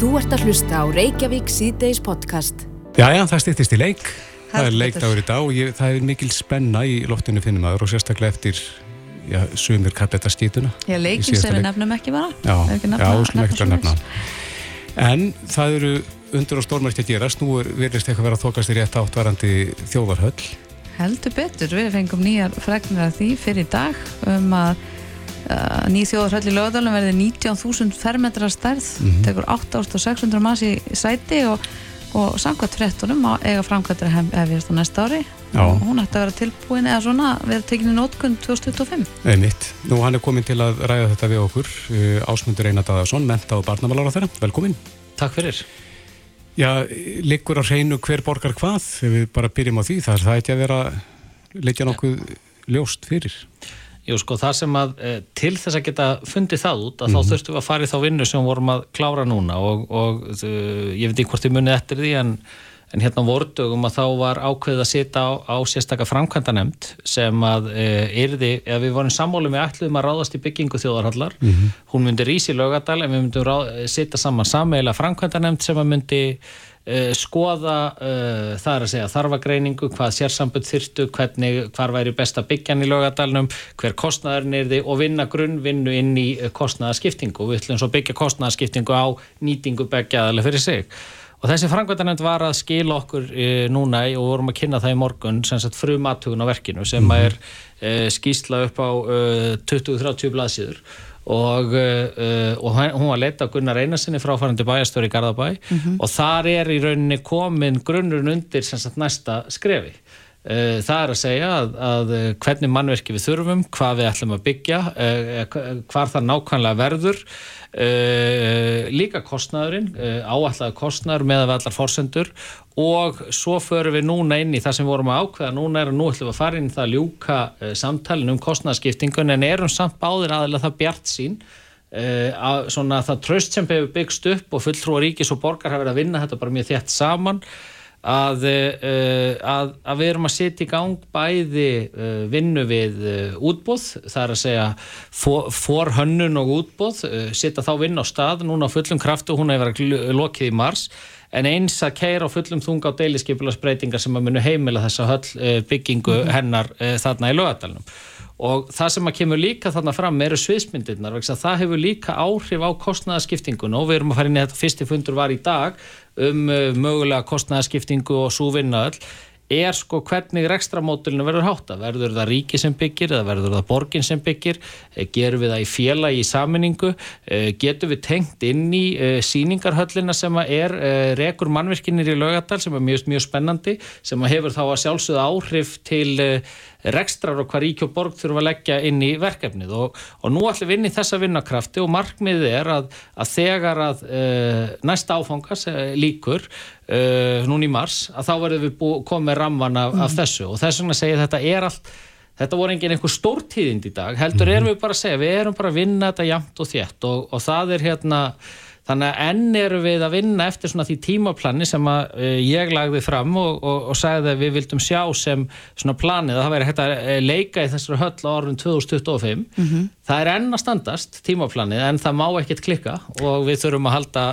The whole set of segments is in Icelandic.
Þú ert að hlusta á Reykjavík síðdeis podcast. Jæja, það stýttist í leik. Það er leikdagur í dag og ég, það er mikil spenna í loftinu finnum aður og sérstaklega eftir já, sumir kallt þetta skýtuna. Já, leikin sem við nefnum ekki bara. Já, já, slum ekki að nefna. En það eru undur og stórmært að gerast. Nú verðist eitthvað vera að þokast í rétt áttvarandi þjóðarhöll. Heldur betur. Við fengum nýjar fregnir af því fyrir dag um að Uh, ný þjóðarhöll í lögadalum verði 19.000 fermetrar stærð mm -hmm. tekur 8.600 manns í sæti og, og samkvæmt frettunum eiga framkvæmdur hef, hefjast á næsta ári Já. og hún ætti að vera tilbúin eða svona verið tekinni nótkund 2025 Einmitt. Nú hann er komin til að ræða þetta við okkur uh, Ásmundur Einar Dadarsson menta og barnamálar á þeirra, velkomin Takk fyrir Já, liggur á hreinu hver borgar hvað ef við bara byrjum á því, það er það ekki að vera leikja nokkuð ljóst fyrir Jú sko það sem að e, til þess að geta fundið það út að mm -hmm. þá mhm. þurftum við að fara í þá vinnu sem vorum að klára núna og, og uh, ég veit ekki hvort ég munið eftir því en, en hérna vordugum að þá var ákveðið að setja á, á sérstakka framkvæmda nefnd sem að e, erði, eða við vorum sammálum við ætluðum að ráðast í byggingu þjóðarhallar mm -hmm. hún myndi rísi lögadal en við myndum setja saman sammeila framkvæmda nefnd sem að myndi Uh, skoða uh, það er að segja þarfagreiningu, hvað sérsambund þyrtu, hvernig, hvar væri besta byggjan í lögadalunum, hver kostnæðurinn er þið og vinna grunnvinnu inn í uh, kostnæðarskiptingu og við ætlum svo byggja kostnæðarskiptingu á nýtingu begjaðalega fyrir sig. Og þessi frangvæntanend var að skila okkur núna og vorum að kynna það í morgun sem sagt frum aðtugun á verkinu sem mm -hmm. er skýsla upp á 20-30 blaðsíður og, uh, og hún var leitt af Gunnar Einarssoni fráfærandi bæjastöru í Garðabæ mm -hmm. og þar er í rauninni komin grunnurinn undir sagt, næsta skrefi það er að segja að, að hvernig mannverki við þurfum, hvað við ætlum að byggja uh, hvar það nákvæmlega verður. Líka kostnæðurinn áallega kostnæður með að allar forsendur. Og svo förum við núna inn í það sem við vorum að ákveða, núna er að nú ætlum við að fara inn það að ljúka samtalin um kostnæðskiptingun en erum samt báðir aðeins það bjart sín að það tröst sem hefur byggst upp og fulltrúar ríkis og borgar hafa verið að vinna þetta bara mjög þétt saman að, uh, að, að við erum að setja í gang bæði vinnu við útbóð, það er að segja for, for hönnun og útbóð, setja þá vinna á stað núna á fullum kraftu, hún hefur verið lokið í mars en eins að keira á fullum þunga á deiliskeipularsbreytingar sem að munu heimila þessa höll eh, byggingu hennar þarna í lögadalunum og það sem að kemur líka þarna fram eru sviðsmyndirnar, það hefur líka áhrif á kostnæðaskiptingun og við erum að fara inn í þetta fyrsti fundur var í dag um uh, mögulega kostnæðaskiptingu og svo vinnaðall er sko hvernig rekstramódulinu verður hátta verður það ríki sem byggir eða verður það borgin sem byggir? Eh, gerum við það í fjela í saminningu eh, getum við tengt inn í eh, síningarhöllina sem er rekur mannverkinir í lögadal sem er mjög, mjög spennandi sem hefur þá að sjálfsögða áhrif til rekstrar og hvað ríki og borg þurfa að leggja inn í verkefnið og, og nú ætlum við inn í þessa vinnakrafti og markmiðið er að, að þegar að uh, næsta áfangas uh, líkur uh, núni í mars að þá verðum við bú, komið ramvan af, mm. af þessu og þess vegna segir þetta er allt Þetta voru engin einhver stórtíðind í dag, heldur mm. erum við bara að segja, við erum bara að vinna þetta jamt og þétt og, og það er hérna, Þannig að enn eru við að vinna eftir svona því tímaplanni sem að uh, ég lagði fram og, og, og sagði að við vildum sjá sem svona planið að það væri hægt að eh, leika í þessari höll á orðin 2025. Mm -hmm. Það er enn að standast tímaplanið en það má ekkert klikka og við þurfum að halda,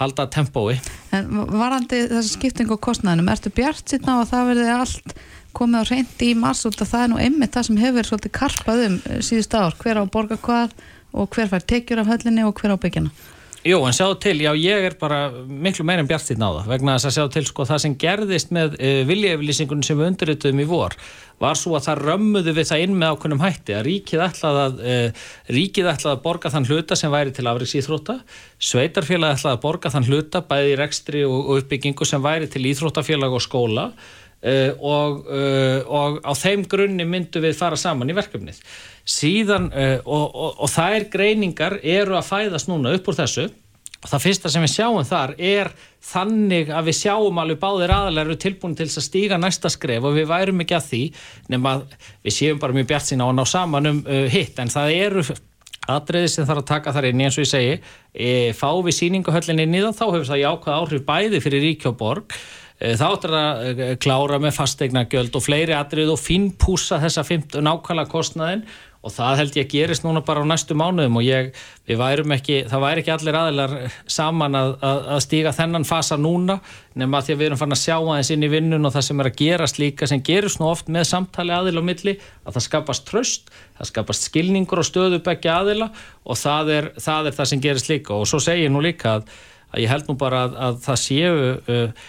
halda tempói. En varandi þessu skipting og kostnæðinum, ertu bjart sýtna á að það verði allt komið á reyndi í mars og það er nú einmitt það sem hefur svolítið karpað um eh, síðust ár, hver á borga hvað og hver fær tekjur af höllinni og hver á byggjana? Jú, en sjáðu til, já ég er bara miklu meira en bjartstýrn á það, vegna þess að sjáðu til sko það sem gerðist með uh, eh, viljefylýsingunum sem við undirrituðum í vor var svo að það römmuðu við það inn með ákveðnum hætti að ríkið ætlaði að, uh, ríkið ætlaði að borga þann hluta sem væri til afriks íþrótta, sveitarfélag ætlaði að borga þann hluta bæði í rekstri og uppbyggingu sem væri til íþróttafélag og skóla uh, og, og á þeim grunni myndu við fara saman í verkefnið síðan uh, og, og, og þær greiningar eru að fæðast núna upp úr þessu. Og það fyrsta sem við sjáum þar er þannig að við sjáum alveg báðir aðalega eru tilbúin til að stíga næsta skref og við værum ekki að því nema við séum bara mjög bjart sína og ná saman um uh, hitt. En það eru aðriði sem þarf að taka þar inn eins og ég segi. E, fá við síninguhöllin inn í það þá hefur það jákvæð áhrif bæði fyrir Ríkjóborg þá ætlar að klára með fastegna göld og fleiri aðrið og finnpúsa þessa nákvæmlega kostnaðin og það held ég að gerist núna bara á næstu mánuðum og ég, við værum ekki, það væri ekki allir aðilar saman að, að, að stíga þennan fasa núna nema því að við erum fann að sjá aðeins inn í vinnun og það sem er að gerast líka sem gerist nú oft með samtali aðila á milli að það skapast tröst, það skapast skilningur og stöðubækja aðila og það er, það er það sem gerist líka. Og svo segir nú líka að, að ég held nú bara að það séu uh,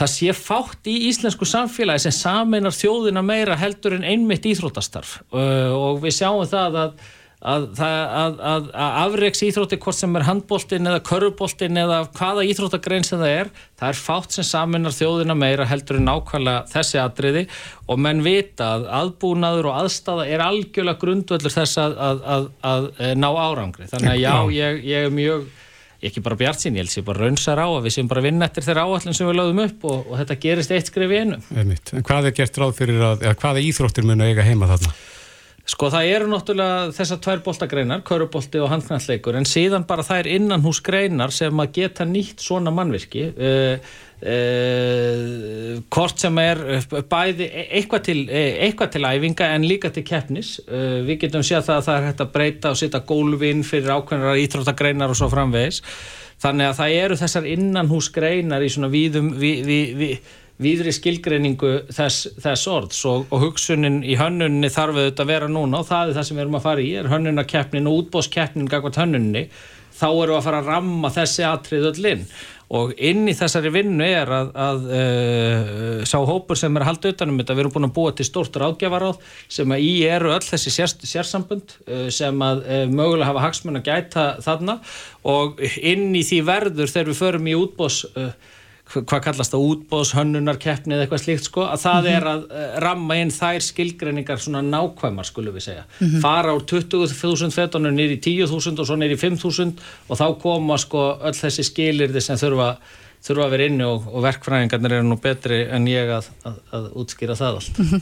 það sé fátt í íslensku samfélagi sem saminar þjóðina meira heldur en einmitt íþróttastarf. Uh, og við sjáum það að að, að, að, að afreiks íþrótti hvort sem er handbóltin eða körubóltin eða hvaða íþróttagrein sem það er það er fátt sem saminar þjóðina meira heldur en nákvæmlega þessi atriði. Og menn vita að aðbúnaður og aðstafa er algjörlega grundvöldur þess að ná árangri. Þannig að já, ég, ég er mjög ekki bara bjart sín, ég held að ég bara raunsar á að við séum bara vinna eftir þeirra áallin sem við lögum upp og, og þetta gerist eitt skrif í einu. En hvað er gert ráð fyrir að, eða hvaða íþróttir mun að eiga heima þarna? Sko það eru náttúrulega þessar tvær boltagreinar, körubolti og handknalleikur, en síðan bara það er innan hús greinar sem að geta nýtt svona mannvirki. Uh, Uh, kort sem er bæði e-, eitthvað til, e-, eitthvað til æfinga en líka til keppnis uh, við getum séð það að það er hægt að breyta og setja gólfinn fyrir ákveðnar íþróttagreinar og svo framvegis þannig að það eru þessar innanhúsgreinar í svona víðum við, við, við, víðri skilgreiningu þess, þess orðs og, og hugsunin í hönnunni þarf auðvitað að vera núna og það er það sem við erum að fara í er hönnunarkeppnin og útbóskeppnin gagvat hönnunni þá eru að fara að ramma þessi atrið öll inn. Og inn í þessari vinnu er að, að uh, sá hópur sem er halda utanum þetta, við erum búin að búa til stórt ráðgjafaráð sem að í eru öll þessi sér, sérsambund uh, sem að uh, mögulega hafa hagsmun að gæta þarna. Og inn í því verður þegar við förum í útbós hvað kallast það útbóðs, hönnunarkeppni eða eitthvað slíkt sko, að það mm -hmm. er að uh, ramma inn þær skilgreiningar svona nákvæmar skulum við segja. Mm -hmm. Fara úr 20.000 fetunum nýri 10.000 og svo nýri 5.000 og þá koma sko öll þessi skilirði sem þurfa, þurfa að vera inni og, og verkfræðingarnir eru nú betri en ég að, að, að útskýra það allt. Mm -hmm.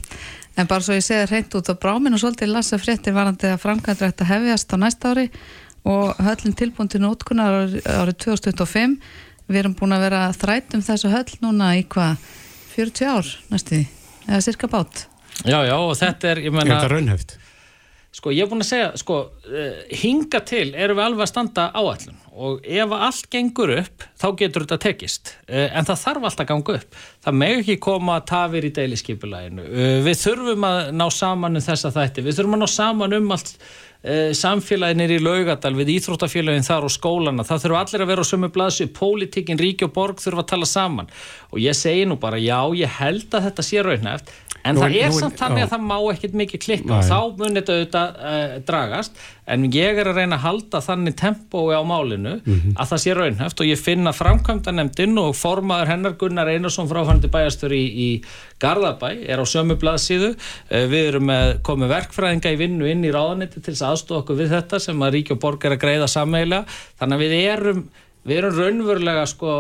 En bara svo ég segði hreint út á bráminu svolítið lasa fréttir varandi að framkvæmdrætt að hefjast á næsta ári og höllin tilbúin til nótkunar árið 2025 við erum búin að vera þrætum þessu höll núna í hvað 40 ár næstu eða cirka bát? Já, já, og þetta er, ég menna Er þetta raunhæft? Sko, ég er búin að segja, sko uh, hinga til erum við alveg að standa áallun og ef allt gengur upp þá getur þetta tekist, uh, en það þarf alltaf að ganga upp, það meg ekki koma að tafir í deiliskypulæginu, uh, eh, við þurfum að ná saman um þessa þætti, við þurfum að ná saman um allt samfélaginir í laugadal við íþróttafélagin þar og skólana. Það þurfa allir að vera á sömu blaðsu pólitíkin, ríki og borg þurfa að tala saman. Og ég segi nú bara já, ég held að þetta sé raunhæft en nú, það er nú, samt þannig að það má ekkert mikið klikka. Og þá munir þetta auðvitað uh, dragast en ég er að reyna að halda þannig tempói á málinu mm -hmm. að það sé raunhæft og ég finna framkvæmda nefndin og formaður hennar Gunnar Einarsson fráfændi bæjastur í, í Garðabæ er á sömu blaðsíðu. Uh, við erum komið verkfræðinga í vinnu inn í ráðanetti til þess aðstofa okkur við þetta sem að Ríkjó Borg er að greiða sammeila þannig að við erum, við erum raunverulega sko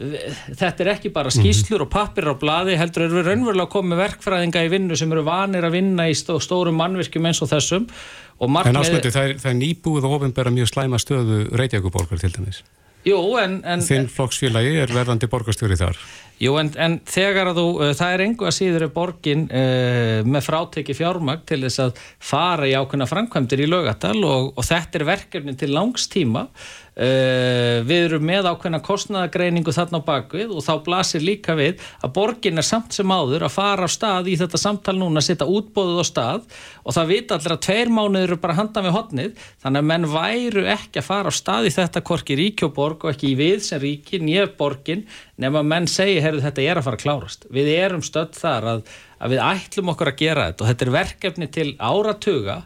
þetta er ekki bara skýslur og pappir á bladi, heldur eru við raunverulega með verkfræðinga í vinnu sem eru vanir að vinna í stó, stórum mannvirkjum eins og þessum. og En ásmöndi, það er, er nýbúið og ofinbæra mjög slæma stöðu Reykjavíkuborgar til dæmis. Jú, en, en Þinn flokksfélagi er verðandi borgarstjóri þar. Jú, en, en þegar að þú, uh, það er engu að síður borgin uh, með fráteki fjármagn til þess að fara í ákveðna framkvæmdir í lögatal og, og þetta er verkefni til langstíma við erum með ákveðna kostnæðagreiningu þarna á bakvið og þá blasir líka við að borgin er samt sem áður að fara á stað í þetta samtal núna að setja útbóðuð á stað og það vita allir að tveir mánuður eru bara handað með hotnið þannig að menn væru ekki að fara á stað í þetta korki ríkjóborg og ekki í við sem ríki nýjaf borgin nema menn segi, heyrðu þetta er að fara að klárast. Við erum stödd þar að, að við ætlum okkur að gera þetta og þetta er verkefni til áratuga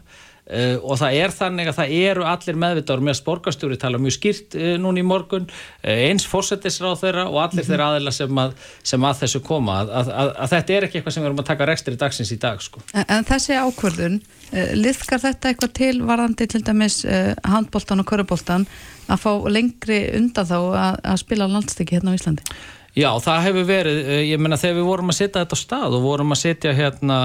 Uh, og það er þannig að það eru allir meðvitaður með sporgastjóri tala mjög skýrt uh, núna í morgun uh, eins fórsetisráð þeirra og allir mm -hmm. þeirra aðila sem að, sem að þessu koma að, að, að þetta er ekki eitthvað sem við erum að taka rekstur í dagsins í dag sko. en, en þessi ákvörðun liðkar þetta eitthvað til varandi til dæmis handbóltan og körubóltan að fá lengri undan þá að spila landstykki hérna á Íslandi? Já, það hefur verið, ég menna þegar við vorum að setja þetta á stað og vorum að setja hérna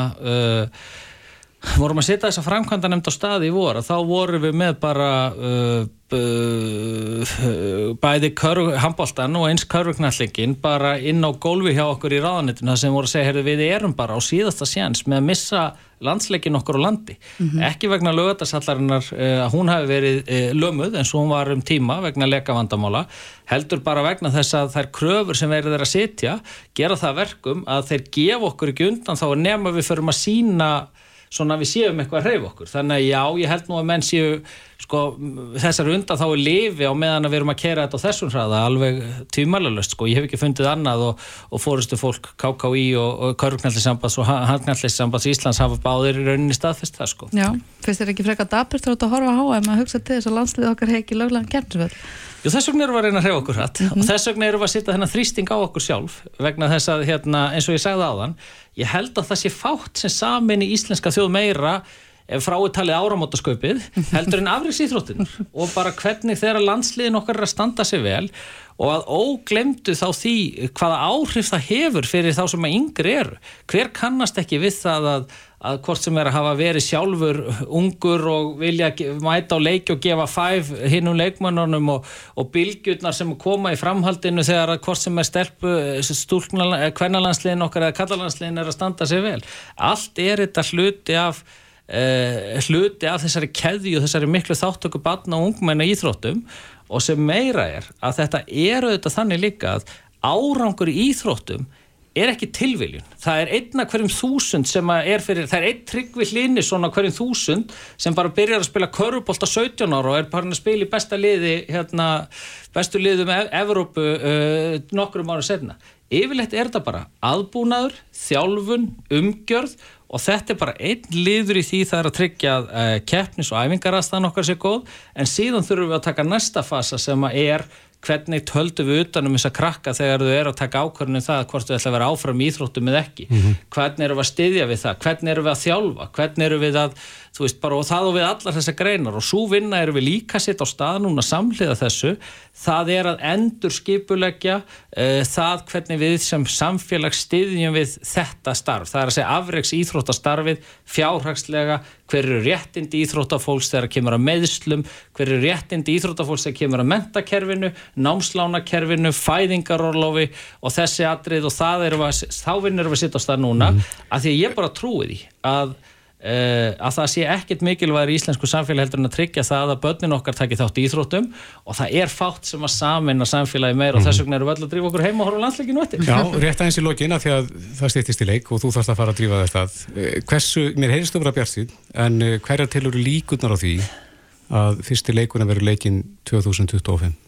vorum að setja þessa framkvæmda nefnd á staði í voru, þá vorum við með bara uh, uh, bæði handbóltan og eins körfuknallingin bara inn á gólfi hjá okkur í ráðanitinu sem voru að segja, heyrðu við erum bara á síðasta sjans með að missa landsleikin okkur á landi. Mm -hmm. Ekki vegna lögatasallarinnar uh, að hún hafi verið uh, lömuð eins og hún var um tíma vegna lekavandamála, heldur bara vegna þess að þær kröfur sem verður þeirra að setja gera það verkum að þeir gefa okkur ekki undan þá nefna við förum að sína svona við séum eitthvað að hreyfa okkur þannig að já, ég held nú að menn séu sko, þessar undan þá er lifi á meðan að við erum að kera þetta á þessum hraða alveg tímalalust, sko, ég hef ekki fundið annað og, og fórustu fólk KKÍ og, og Körgnallissambands og Handgnallissambands Íslands hafa báðir í rauninni staðfest það, sko. Já, finnst þér ekki freka dapurt þá að horfa á að hugsa til þess að landslið okkar hegi löglega kemnsverð? Jú, þess vegna erum við að reyna að hrjá okkur hratt mm -hmm. og þess vegna erum við að setja þennan þrýsting á okkur sjálf vegna þess að, hérna, eins og ég sagði áðan, ég held að það sé fátt sem samin í íslenska þjóð meira ef fráiðtalið áramótasköpið heldur en afriksýþróttin og bara hvernig þeirra landsliðin okkar er að standa sig vel og að óglemdu þá því hvaða áhrif það hefur fyrir þá sem að yngri eru. Hver kannast ekki við það að, að hvort sem er að hafa verið sjálfur ungur og vilja mæta á leiki og gefa fæf hinn um leikmannunum og, og bylgjurnar sem koma í framhaldinu þegar að hvort sem er stelpu kvennalandsliðin okkar eða kallalandsliðin er að standa sig vel. Allt er þetta hluti af Uh, hluti af þessari keði og þessari miklu þáttöku barna og ungmenna íþróttum og sem meira er að þetta er auðvitað þannig líka að árangur í íþróttum er ekki tilviljun. Það er einna hverjum þúsund sem er fyrir, það er einn tryggvi hlinni svona hverjum þúsund sem bara byrjar að spila körubólta 17 ára og er bara að spila í besta liði hérna, bestu liðu með Evrópu uh, nokkrum ára senna. Yfirleitt er þetta bara aðbúnaður, þjálfun, umgjörð og þetta er bara einn liður í því það er að tryggja að uh, keppnis og æfingarastan okkar sé góð. En síðan þurfum við að taka næsta fasa sem er hvernig töldu við utanum þess að krakka þegar þau eru að taka ákvörðinu um það hvort þau ætla að vera áfram í Íþróttum eða ekki? Mm -hmm. hvernig eru við að styðja við það, hvernig eru við að þjálfa? Hvernig eru við að, þú veist, bara og það og við allar þessar greinar. Og svo vinna eru við líka sitt á stað núna samhliða þessu. Það er að endur skipulegja uh, það hvernig við sem samfélag styðjum við þetta starf, það er að segja afreiks íþróttastarfið, fjárhagslega hver eru réttindi íþróttafólks þegar kemur að meðslum, hver eru réttindi íþróttafólks þegar kemur að mentakerfinu námslánakerfinu, fæðingarorlofi og þessi atrið og það er að, þá vinnur við að sitta á stað núna mm. að því að ég bara trúi því að að það sé ekkert mikilvægur í íslensku samfélagi heldur en að tryggja það að börnin okkar takir þátt í Íþróttum og það er fátt sem að saminna samfélagi meir og mm. þess vegna eru við öll að drífa okkur heima og horfa landsleikinu eftir. Já, rétt aðeins í lokin að því að það stýttist í leik og þú þarfst að fara að drífa þetta uh, hversu, mér heyrstu að vera bjart en uh, hverja til eru líkunar á því að fyrsti leikuna verður leikin 2025?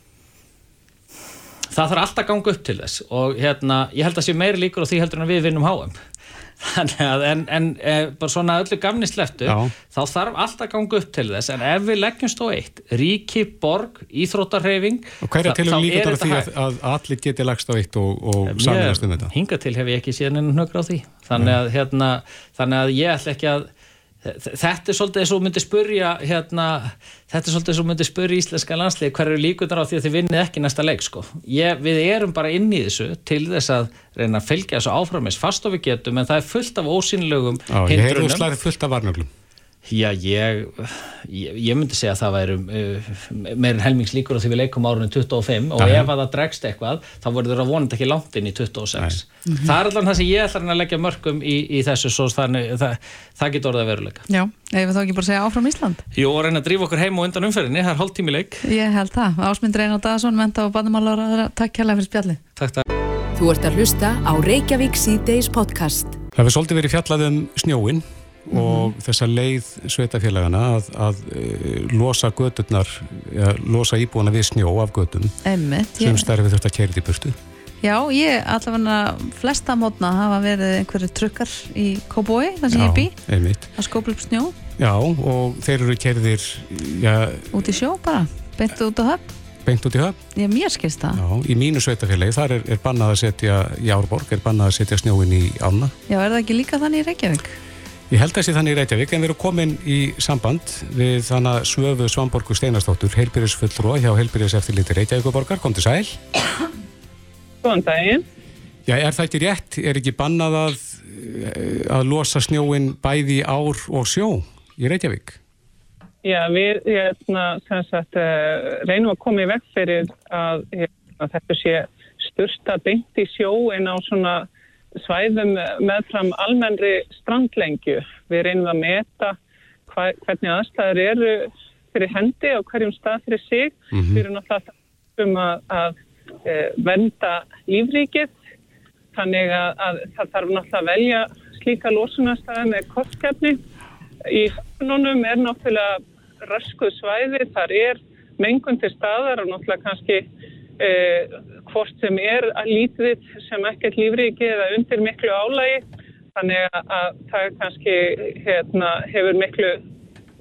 Það þarf alltaf að ganga upp til þess og hérna, ég held að sé meiri líkur á því heldur en að við vinnum að en, en e, bara svona öllu gamni sleftu þá þarf alltaf gangu upp til þess. En ef við leggjumst á eitt ríki, borg, íþróttarhefing og hverja til að líka þar því að, að allir geti lagst á eitt og, og samverðast um þetta? Hinga til hef ég ekki síðan einu hnökra á því. Þannig að, hérna, þannig að ég ætla ekki að þetta er svolítið eins og myndi spurja hérna, þetta er svolítið eins og myndi spurja íslenska landslið hver eru líkunar á því að þið vinnið ekki næsta leik sko. Ég, við erum bara inn í þessu til þess að reyna að fylgja þessu áframis fast og við getum en það er fullt af ósynlegum hindrunum. Ég heyrðu slæðið fullt af varnöglum Já, ég, ég, ég myndi segja að það væri uh, meirinn helmingslíkur því við leikum árunni 25 og Aha. ef að það dregst eitthvað þá voru það vonandi ekki langt inn í 26 mm -hmm. það er allavega það sem ég ætlar að leggja mörgum í, í þessu svo þannig það, það getur orðið að veruleika. Já, við þá ekki bara segja áfram Ísland? Jú, og reyna að drífa okkur heim og undan umferðinni það er hálf tími leik. Ég held það, Ásmund Reynar Dagsson, menta og bandamálar takk kærlega fyrir spjalli Takk, takk Að snjóin mm -hmm. og þessa leið sveitafélagana að, að e, losa gödurnar, losa íbúana við snjó af gödum sem stærfi þetta kærið í burtu. Já, ég allavega flesta mótna hafa verið einhverju trukkar í Kóboi, það sem Já, ég bý, einmitt. að skópla upp snjó. Já, og þeir eru kærðir... Ja, út í sjó bara, beint út á höfn beint út í höfn. Já, mér skilst það. Já, í mínu sveitafélagi, þar er, er bannað að setja, í Árborg er bannað að setja snjóin í ána. Já, er það ekki líka þannig í Reykjavík? Ég held að sé þannig í Reykjavík en við erum komin í samband við þannig svöfu Svamborgu Steinastóttur heilbyrjusfulltrúa hjá heilbyrjus eftir liti Reykjavíkuborgar. Kom til sæl. Góðan daginn. Já, er það ekki rétt? Er ekki bannað að að losa snjóin bæði ár og sjó í Reykjavík? Já, við hérna, sagt, reynum að koma í vekk fyrir að, hérna, að þetta sé största beint í sjóin á svona svæðum meðfram almennri strandlengju. Við reynum að meta hva, hvernig aðstæður eru fyrir hendi og hverjum stað fyrir sig. Mm -hmm. Við erum náttúrulega um að, að e, venda lífríkið þannig að, að það þarf náttúrulega að velja slíka lósunastæði með kostkefni. Í höfnunum er náttúrulega raskuð svæði, þar er mengun til staðar og náttúrulega kannski e, hvort sem er lítið sem ekkert lífríki eða undir miklu álægi þannig að, að það kannski hérna, hefur miklu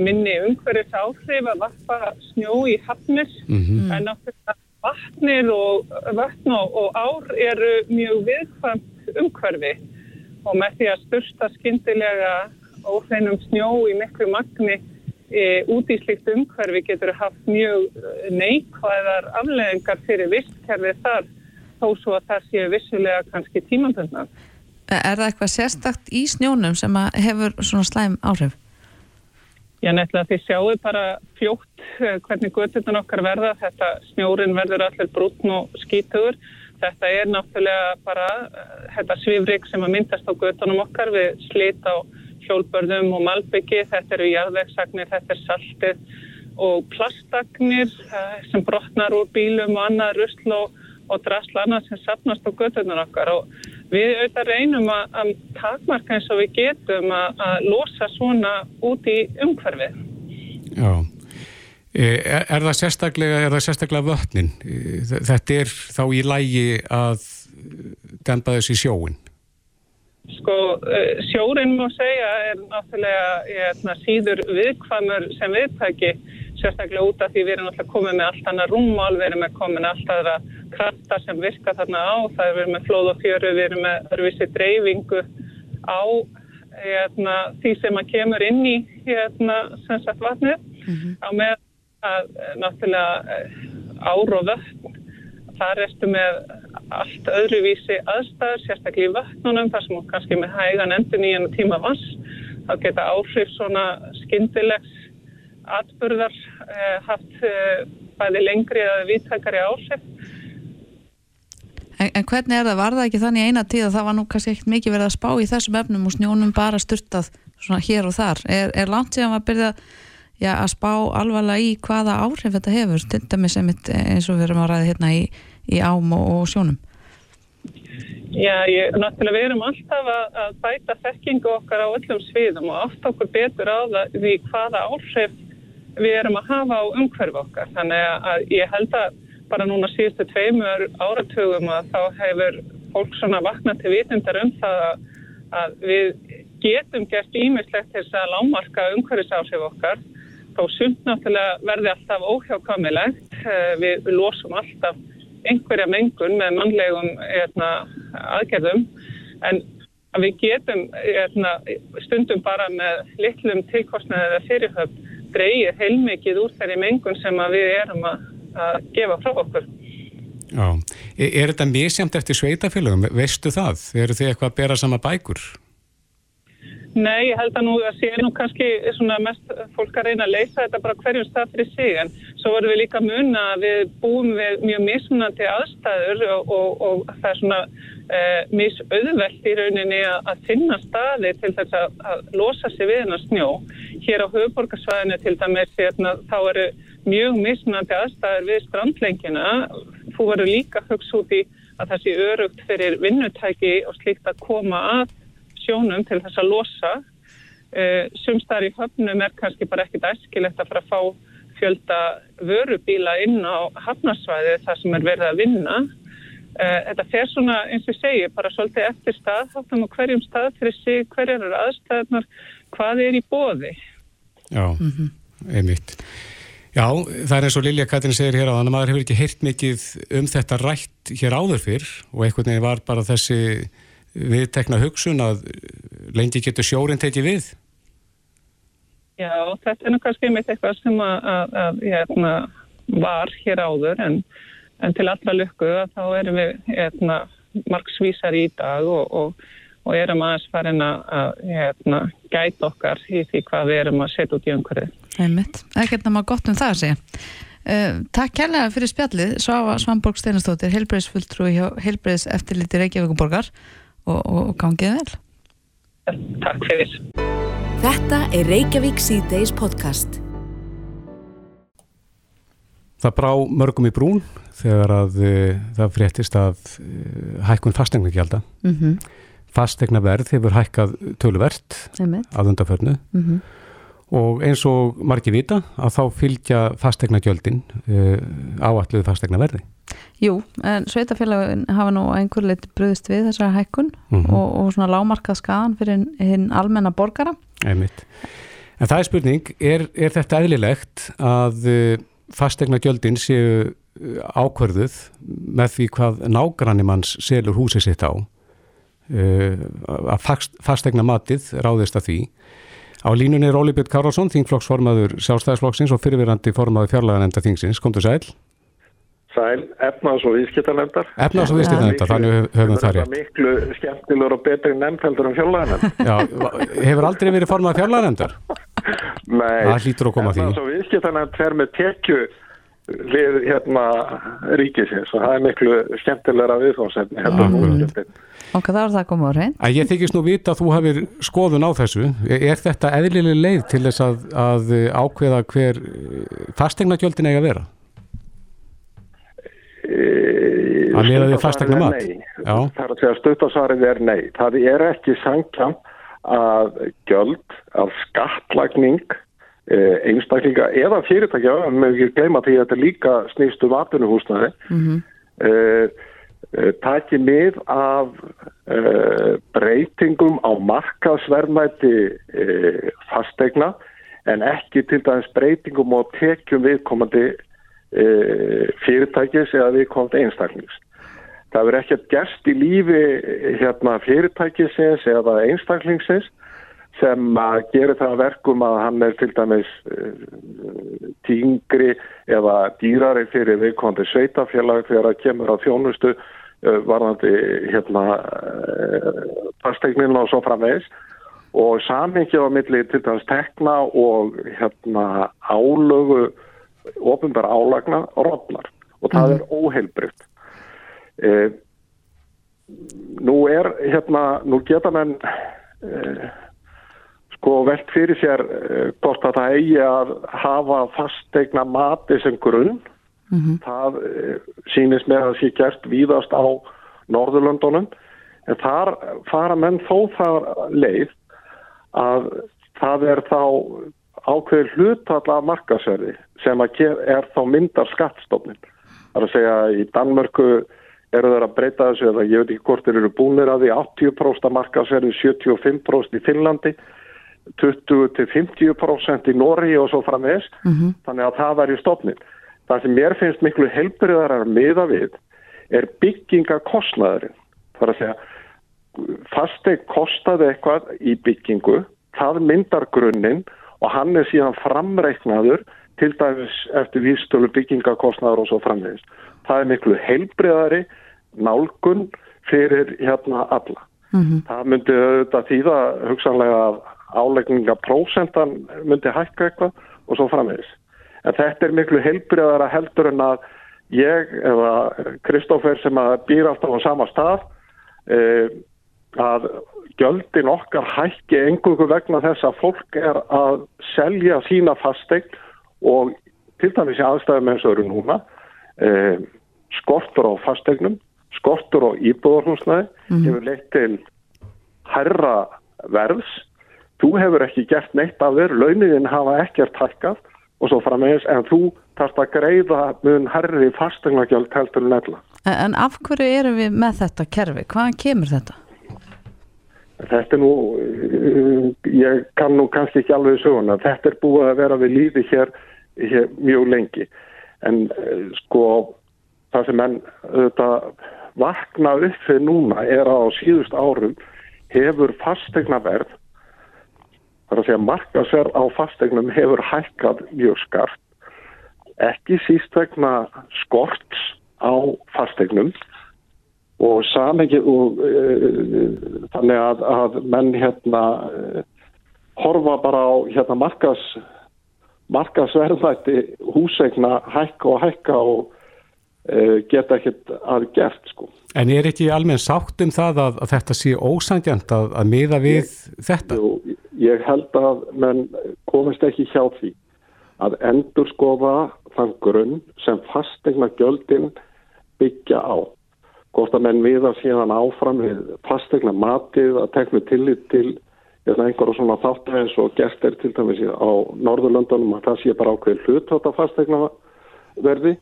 minni umhverjus áhrif að vappa snjó í hafnis mm. -hmm. en náttúrulega vatnir og vatn og ár eru mjög viðkvæmt umhverfi. Og með því að största skindilega óhreinum snjó í miklu magni e, út í slikt umhverfi getur haft mjög e, neikvæðar afleðingar fyrir vistkerfið þar þó svo að það séu vissulega kannski tímandunna. Er það eitthvað sérstakt í snjónum sem hefur svona slæm áhrif? Já, nefnilega því sjáu bara fljótt eh, hvernig göttunan okkar verða. Þetta snjórin verður allir brútn og skítuður. Þetta er náttúrulega bara þetta svifrik sem að myndast á göttunum okkar við slit á hjólbörðum og malbyggi. Þetta eru jarðvegsagnir, þetta er saltið og plastagnir eh, sem brotnar úr bílum og annað rusl og, og drasla annað sem sapnast á göttunan okkar og Við auðvitað reynum að, að takmarka eins og við getum að, að losa svona út í umhverfið. Já, e, er, er það sérstaklega, er það sérstaklega vötnin? E, þetta er þá í lægi að dempa þessi sjóin? Sko, e, sjórin má segja er náttúrulega er, síður viðkvamur sem viðtæki sérstaklega út af því við erum alltaf komið með allt annað rúmmál, við erum komið með allt aðra krafta sem virka þarna á, það er verið með flóð og fjöru, við erum með örfisi dreifingu á hérna, því sem að kemur inn í hérna, sagt, vatnið mm -hmm. á með að náttúrulega eh, ár og vötn þar erstu með allt öðruvísi aðstæður, sérstaklega í vötnunum þar sem kannski með hægan endur nýjan tíma vass, þá geta áhrif svona skindilegs atbyrðar eh, haft eh, bæði lengri eða viðtækari áhrif. En, en hvernig er það, var það ekki þannig eina tíð að það var nú kannski ekkert mikið verið að spá í þessum efnum og snjónum bara styrtað svona hér og þar. Er, er langt síðan að byrja já, að spá alvarlega í hvaða áhrif þetta hefur, til dæmis eins og við erum að ræða hérna í, í ám og, og sjónum? Já, ég, náttúrulega við erum alltaf að, að bæta þekkingu okkar á öllum sviðum og aft okkur betur á það því hvaða áhrif við erum að hafa á umhverfu okkar. Þannig að ég held að bara núna síðustu tveimur áratugum að þá hefur fólk svona vaknað til vitundar um það að, við getum gert ímislegt þess að lámarka umhverfisáhrif okkar þá sumt náttúrulega verði alltaf óhjákamilegt. Eh, við losum alltaf einhverja mengun með mannlegum erna, aðgerðum en að við getum erna, stundum bara með litlum tilkostnaðið eða fyrirhöfn dreyið heilmikið úr þeirri mengun sem við erum að að gefa frá okkur. Já, er, er þetta misjamt eftir sveitafélagum, veistu það? Eru þið eitthvað að bera sama bækur? Nei, ég held að nú að sé nú kannski mest fólk að reyna að leysa þetta bara hverjum stað fyrir sig en svo vorum við líka mun að við búum við mjög mismunandi aðstæður og, og, og það er svona eh, misauðvelt í rauninni að, að finna staði til þess að, að losa sig við hennar snjó. Hér á höfuborgarsvæðinu til dæmis hérna, þá eru mjög mismunandi aðstæður við strandlengina. Þú verður líka hugsa út í að það sé örugt fyrir vinnutæki og slíkt að koma að sjónum til þess að losa. Uh, Sumstar í höfnum er kannski bara ekkit æskilegt að fara að fá fjölda vörubíla inn á hafnarsvæði þar sem er verið að vinna. Uh, þetta fer svona, eins og segi, bara svolítið eftir staðháttum og hverjum stað fyrir sig, hverjar eru aðstæðnar, hvað er í bóði. Já, mm -hmm. einmitt. Já, það er eins og Lilja Katrin segir hér á þannig að maður hefur ekki heyrt mikið um þetta rætt hér áður fyrr og einhvern veginn var bara þessi viðtekna hugsun að lengi getur sjórin tekið við. Já, þetta er nú kannski einmitt eitthvað sem að, að, að hérna, var hér áður en, en til allra lukku að þá erum við hérna, margsvísar í dag og, og, og erum aðeins farin að hérna, gæta okkar í því hvað við erum að setja út í umhverfið. Ekkert náma gott um það að segja. Uh, takk kærlega fyrir spjallið Svafa Svanborg Steinastóttir, heilbreyðsfulltrúi hjá heilbreyðs eftirliti Reykjavíkuborgar og, og, og gangið vel. Takk fyrir. Þetta er Reykjavík C-Days podcast. Það brá mörgum í brún þegar að uh, það fréttist að uh, hækkun fastegnagjálda mm -hmm. fastegnaverð hefur hækkað töluvert að undarförnu mm -hmm og eins og margir vita að þá fylgja fastegna gjöldin uh, eh, áalluðu fastegna verði. Jú, en sveitafélagin hafa nú einhver leitt bröðist við þessara hækkun mm -hmm. og, og svona lámarkað skadan fyrir hinn almenna borgara. Einmitt. En það er spurning, er, er þetta eðlilegt að uh, fastegna gjöldin séu eh, ákverðuð með því hvað nágranni manns selur húsið sitt á uh, að fastegna matið ráðist að því Á línunni er Óli Björn Karlsson, þingflokksformaður sjálfstæðisflokksins og fyrirverandi formaður fjárlæðanemnda þingsins. Komdu sæl. Sæl, efnaðs og viðskiptarnemndar. Efnaðs og viðskiptarnemndar, þannig höfum það rétt. Það er miklu skemmtilegur og betri nefnfeldur en fjárlæðanemndar. Já, hefur aldrei verið formaður fjárlæðanemndar? Nei. Það hlýtur að koma því. Efnaðs og viðskiptarnemnd fer með tekju við hérna ríkisins og það er miklu skemmtilegra viðfónsefni hérna og hvað þarf það að koma á reynd? Ég þykist nú vita að þú hafið skoðun á þessu. Er þetta eðlileg leið til þess að, að ákveða hver fastegnagjöldin eiga að vera? E, að liða því fastegna mat? Það er að segja stuttasvarið er nei. Það er ekki sangkjám að gjöld, að skattlagning Eh, einstaklinga eða fyrirtækja, með ekki gleyma því að þetta líka snýst um atvinnuhúsnaði mm -hmm. uh, uh, taki mið af uh, breytingum á markasverðmæti fastegna en ekki til dæmis breytingum og tekjum viðkomandi fyrirtækis eða viðkomandi einstaklings. Það verður ekkert gerst í lífi hérna, fyrirtækisins eða einstaklingsins sem að gera það verkum að hann er til dæmis uh, tíngri eða dýrari fyrir viðkvæmdi sveitafélag þegar það kemur á þjónustu uh, varðandi hérna uh, pastegnin og svo framvegs og samingið á milli til dæmis tekna og hérna álögu ofinbæra álagna rótnar og það mm. er óheilbrygt nú er hérna nú geta menn fyrir sér uh, hvort að það eigi að hafa fastegna mati sem grunn mm -hmm. það uh, sýnist með að það sé gert víðast á Norðurlöndunum en þar fara menn þó þar leið að það er þá ákveður hlutalla markasverði sem er þá myndar skattstofnin. Það er að segja í Danmörku eru þeir að breyta þessu eða ég veit ekki hvort þeir eru búinir að því 80% markasverði, 75% í Finnlandi 20-50% í Nóri og svo framvegs mm -hmm. þannig að það væri stofnin það sem mér finnst miklu helbriðar að miða við er byggingakostnaðurinn það er að segja fasteg kostaði eitthvað í byggingu það myndar grunninn og hann er síðan framreiknaður til dæmis eftir výstölu byggingakostnaður og svo framvegist það er miklu helbriðari nálgun fyrir hérna alla. Mm -hmm. það myndi auðvitað þýða hugsanlega að áleggingaprósentan myndi hækka eitthvað og svo framvegis. En þetta er miklu heilbriðara heldur en að ég eða Kristófer sem að býr alltaf á sama stað e, að göldin okkar hækki engungu vegna þess að fólk er að selja sína fastegn og til dæmis í aðstæðum eins og eru núna e, skortur á fastegnum, skortur á íbúðarhúsnaði mm hefur leitt til herra verðs þú hefur ekki gert neitt af þér, launiðin hafa ekkert hækkað og svo framvegis en þú þarfst að greiða mun herri fastegnagjald heldur nefna. En af hverju erum við með þetta kerfi? Hvaðan kemur þetta? Þetta er nú, ég kann nú kannski ekki alveg söguna, þetta er búið að vera við lífi hér, hér mjög lengi en sko það sem enn þetta vakna upp fyrir núna er að á síðust árum hefur fastegnaverð þar að segja markasverð á fastegnum hefur hækkað mjög skarpt. Ekki síst vegna skorts á fastegnum og samengi og uh, þannig að, að menn hérna uh, horfa bara á hérna markas markasverðvætti húsegna hækka og hækka og geta ekkert að gert sko. En er ekki almenn sátt um það að, að þetta sé ósangjant að, að miða við ég, þetta? Jú, ég held að menn komist ekki hjá því að endur skoða þann grunn sem fastegna gjöldin byggja á. Hvort að menn viða síðan áfram við fastegna matið að tekna tillit til einhverjum svona þáttu eins og gert er til dæmis á Norðurlöndunum að það sé bara ákveð hlut þetta fastegna verði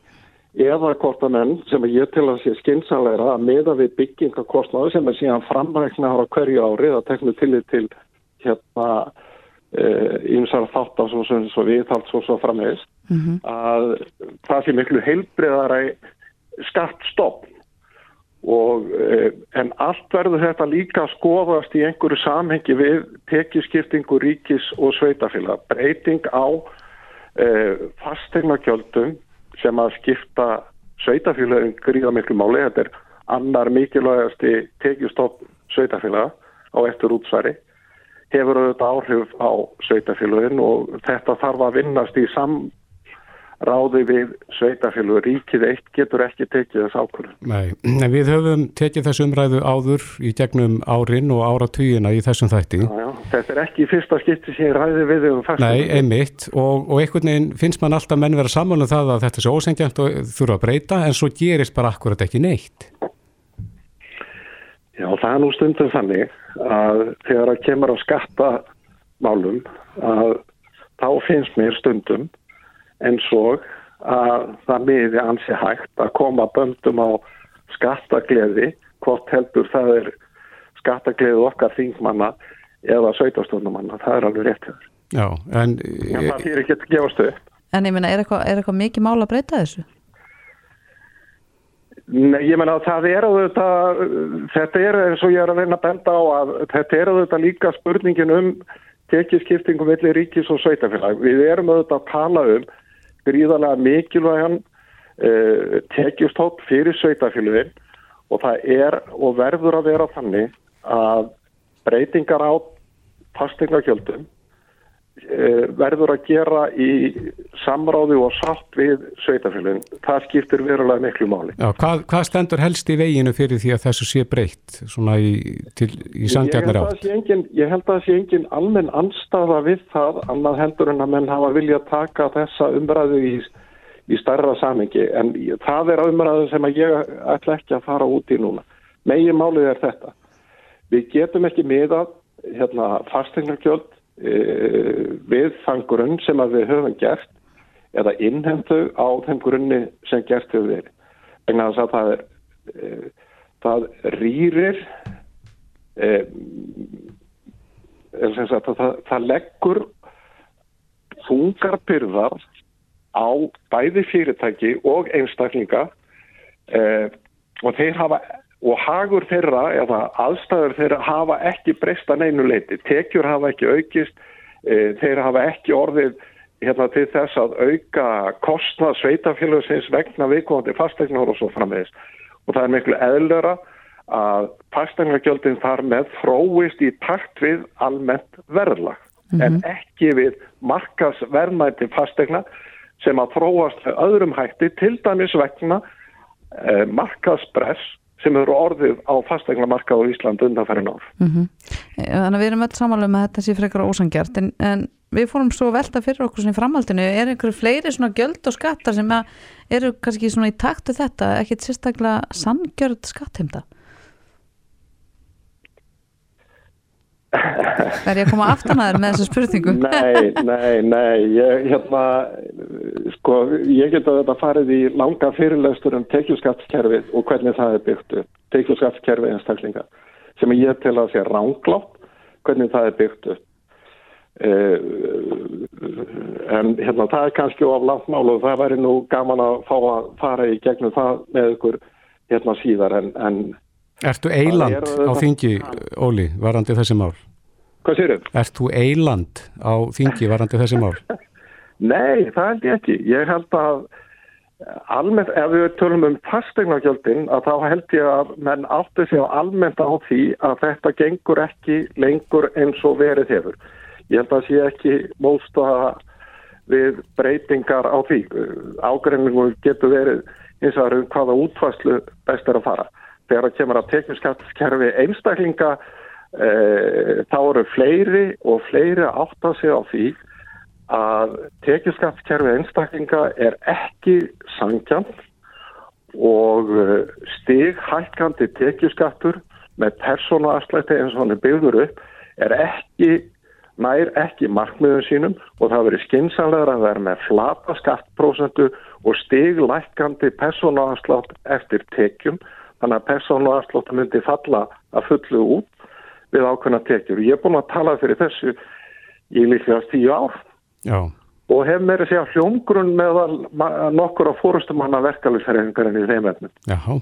eða hvort að menn sem ég til að sé skinsanleira að meða við byggingakostnaðu sem er síðan framrækna ára hverju árið að tekna tillit til hérna ímsar e, þátt á svo, svo, svo viðhald svo svo framhegist mm -hmm. að það sé miklu heilbriðara skattstopp og e, en allt verður þetta líka skoðast í einhverju samhengi við tekiskiptingu ríkis og sveitafélag breyting á e, fastegnakjöldum sem að skipta sveitafélagin gríða miklu máli. Þetta er annar mikilvægasti tekjustopp sveitafélag á eftir útsværi hefur auðvitað áhrif á sveitafélagin og þetta þarf að vinnast í samráði við sveitafélag. Ríkið eitt getur ekki tekið þess ákvörðu. Nei, en við höfum tekið þessu umræðu áður í gegnum árin og áratugina í þessum þætti. Já, já, þetta er ekki fyrsta skipti sem ég ræði við um fast. Nei, einmitt og, og einhvern veginn finnst mann alltaf menn vera saman um það að þetta sé ósengjant og þurfa að breyta en svo gerist bara akkurat ekki neitt. Já, það er nú stundum þannig að þegar það kemur á skattamálum að þá finnst mér stundum eins og að það miði ansi hægt að koma böndum á skattagleði hvort heldur það er skattagleði okkar þingmanna eða sveitastundumanna, það er alveg rétt hér. Já, en... en það fyrir ekki að gefa stöð. En ég minna, er eitthvað eitthva mikið mál að breyta þessu? Nei, ég menna að það er auðvitað, þetta er eins og ég er að reyna að benda á að þetta er auðvitað líka spurningin um tekiskiptingum villi ríkis og sveitafélag. Við erum auðvitað að tala um gríðarlega mikilvægan uh, tekjustótt fyrir sveitafélagin og það er og verður að vera þannig að breytingar á fastingagjöldum Eh, verður að gera í samráði og sátt við sveitafélagin. Það skiptir verulega miklu máli. Já, hvað, hvað stendur helst í veginu fyrir því að þessu sé breytt svona í, í sangjarnar átt? Ég held að það sé engin almenn anstafa við það annað heldur en að menn hafa vilja taka þessa umræðu í, í starra samengi en það er umræðu sem að ég ætla ekki að fara út í núna. Megin málið er þetta. Við getum ekki miðað hérna, fastegnarkjöld Eh, við þann grunn sem að við höfum gert eða innhendu á þeim grunni sem gert hefur verið. Þannig að það er e, það rýrir það, það leggur þungarpyrðar á bæði fyrirtæki og einstaklinga og þeir hafa og hagur þeirra eða aðstæður þeirra hafa ekki breysta neinu leiti, tekjur hafa ekki aukist, e, þeirra hafa ekki orðið hérna, til þess að auka kostnað sveitafélagsins vegna viðkvæmandi fastegnar og svo framvegis. Og það er miklu eðlera að fastegnargjöldin þar með fróist í takt við almennt verðlag. Mm -hmm. en ekki við markasverðmæti fastegna sem að fróast öðrum hætti til dæmis vegna eh, markaspress sem eru orðið á fastegnamarka á Ísland undanferðin ár. Mm -hmm. Þannig að við erum öll samanlega með þetta sé frekar ósangjart en, en við fórum svo velta fyrir okkur í framhaldinu, er einhverju fleiri svona göld og skattar sem eru kannski svona í taktu þetta, ekkit sérstaklega sangjörð skattheimta? Er ég að koma aftan að þér með þessu spurningu? Nei, nei, nei ég, hérna, sko, ég get að þetta farið í langa fyrirlestur um tekjuskattskerfið og hvernig það er byggt upp tekjuskattskerfið einstaklinga sem ég til að sé ránglátt hvernig það er byggt upp eh, en hérna það er kannski of langt mál og það væri nú gaman að fá að fara í gegnum það með ykkur hérna síðar en, en Ertu eiland á þingi, Óli, varandi þessi mál? Hvað sér þau? Ertu eiland á þingi varandi þessi mál? Nei, það held ég ekki. Ég held að almennt, ef við tölum um fastegnagjöldin að þá held ég að menn áttu sig á almennt á því að þetta gengur ekki lengur eins og verið hefur. Ég held að það sé ekki móstaða við breytingar á því. Ágreiningum getur verið eins og um hvaða útvarslu best er að fara. Þegar það kemur að tekniskattskerfi einstaklinga e, þá eru fleiri og fleiri átt að segja á því að tekjaskattskerfi einstaklinga er ekki sangjant og eh, stighækkandi tekjaskattur með persónuafslætti eins og hann er byggður upp er ekki, nær ekki markmiðum sínum og það verið skinsanlegar að vera með flata skattprósentu og stiglækkandi persónuafslátt eftir tekjum þannig að persónuafslátt myndi falla að fullu út við ákveðna tekjur. Ég er búin að tala fyrir þessu í líklega tíu ár Já. og hef meira segja hljómgrunn með nokkur á fórustumanna verkefliðsferðingarinn í þeim ennum. Jáhá.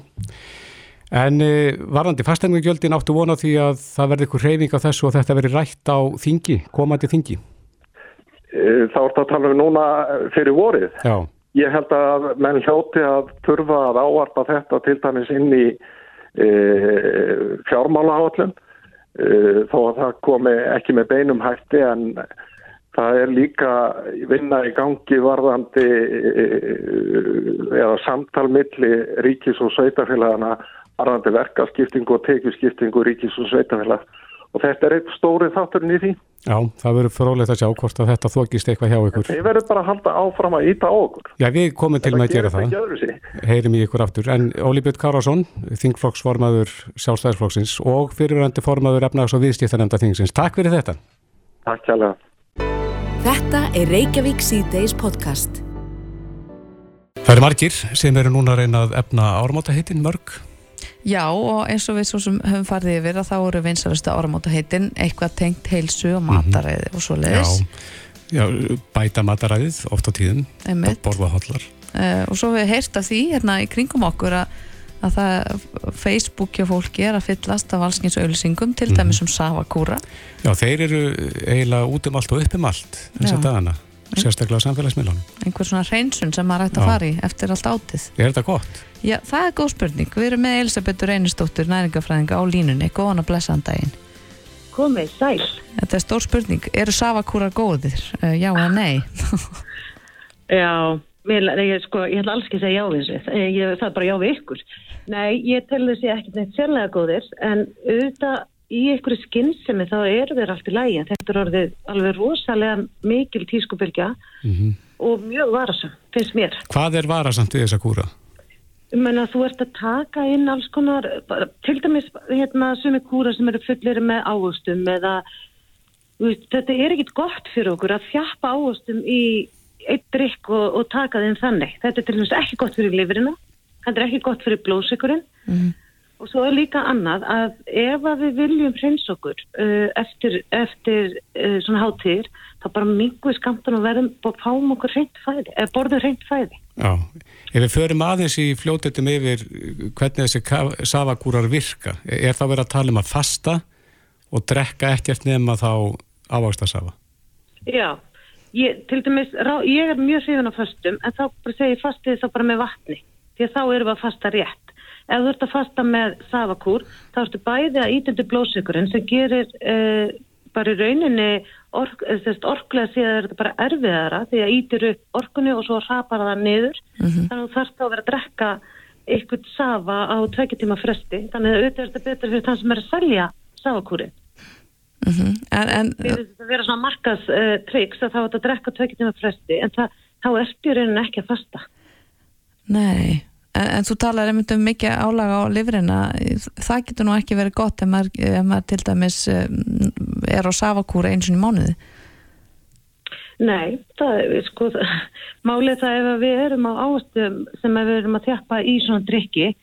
En e, varðandi fastengugjöldin áttu vona því að það verði ykkur reyning á þessu og þetta verði rætt á þingi, komandi þingi? E, þá er þetta að tala um núna fyrir vorið. Já. Ég held að menn hljóti að turfa að áarpa þetta til dæmis inn í e, fjármálahállum e, þó að það komi ekki með beinum hætti en Það er líka vinna í gangi varðandi eða samtalmiðli ríkis og sveitafélagana varðandi verkaskiptingu og tekjuskiptingu ríkis og sveitafélag og þetta er eitt stórið þátturinn í því. Já, það verður frólægt að sjá hvort að þetta þokist eitthvað hjá ykkur. Þið verður bara að halda áfram að íta á okkur. Já, við komum til með að gera það. Heyrim í ykkur aftur. En Óli Björn Kárásson, þingflokksformaður sjálfstæðisflokksins og fyrirvændi formaður efnags- og viðstíðanemnda þingsins. Takk fyrir þetta. Takk kjærlega. Þetta er Reykjavík C-Days podcast. Það eru margir sem eru núna að reyna að efna áramátaheitin mörg. Já og eins og við svo sem höfum farið yfir að þá eru vinsarastu áramátaheitin eitthvað tengt heilsu og mataræði mm -hmm. og svo leiðis. Já, já, bæta mataræðið oft á tíðin, borða hóllar. Uh, og svo við heyrst af því hérna í kringum okkur að að það Facebook hjá fólki er að fyllast af allskyns auðlýsingum til dæmis um Savakúra Já, þeir eru eiginlega út um allt og upp um allt þessar dagana, sérstaklega samfélagsmiðlunum. Einhver svona hreinsun sem maður ætti að fara í eftir allt átið. Er þetta gott? Já, það er góð spurning, við erum með Elisabeth Reynistóttur, næringafræðinga á línunni. Góðan að blessa hann daginn. Komið, sæl. Þetta er stór spurning, eru Savakúra góðir? Uh, já eða nei? Já Mér, ég, sko, ég ætla alls ekki að segja já við þessu, ég, það er bara já við ykkur. Nei, ég tel þessi ekki neitt sérlega góðir, en auðvitað í einhverju skinnsemi þá eru þeir allt í lægi. Þetta er orðið alveg rosalega mikil tískubylgja mm -hmm. og mjög varasam, finnst mér. Hvað er varasamt við þessa kúra? Menna, þú ert að taka inn alls konar, til dæmis hérna sumi kúra sem eru fullir með ávöxtum eða, þetta er ekkit gott fyrir okkur að þjappa ávöxtum í eitt drikk og, og taka þeim þannig. Þetta er til dæmis ekki gott fyrir lifurina, þetta er ekki gott fyrir blóðsökurinn mm. Og svo er líka annað að ef að við viljum hreins okkur uh, eftir, eftir uh, svona hátíðir, þá bara mingu við skamtan og verðum og fáum okkur hreint fæði, eða borðum hreint fæði. Já, ef við förum aðeins í fljótetum yfir hvernig þessi savakúrar virka, er það verið að tala um að fasta og drekka ekkert nefn að þá ávast að safa? Já, Ég, til dæmis, ég er mjög hrifun á fastum en þá segir fastið þá bara með vatni því að þá erum við að fasta rétt ef þú ert að fasta með savakúr þá ertu bæði að ítundi blóðsökurinn sem gerir uh, bara í rauninni ork, orklega síðan er þetta bara erfiðara því að ítir upp orkunni og svo rapar það niður. Mm -hmm. þannig að þú þarfst að vera að drekka eitthvað safa á tveikitíma fresti. Þannig að auðvitað er þetta betur fyrir þann sem er að selja savakúri Mm -hmm. en, en, það vera svona markas uh, triks að þá er þetta að drekka tveikitíma fresti en það, þá ertu raunin ekki að fasta. Nei, en, en þú talar einmitt um mikið álaga á livrina það getur nú ekki verið gott ef maður, ef maður til dæmis um, er á savakúra eins og í mánuði. Nei, það er sko málið það ef við erum á ástum sem við erum að þjappa í svona drikki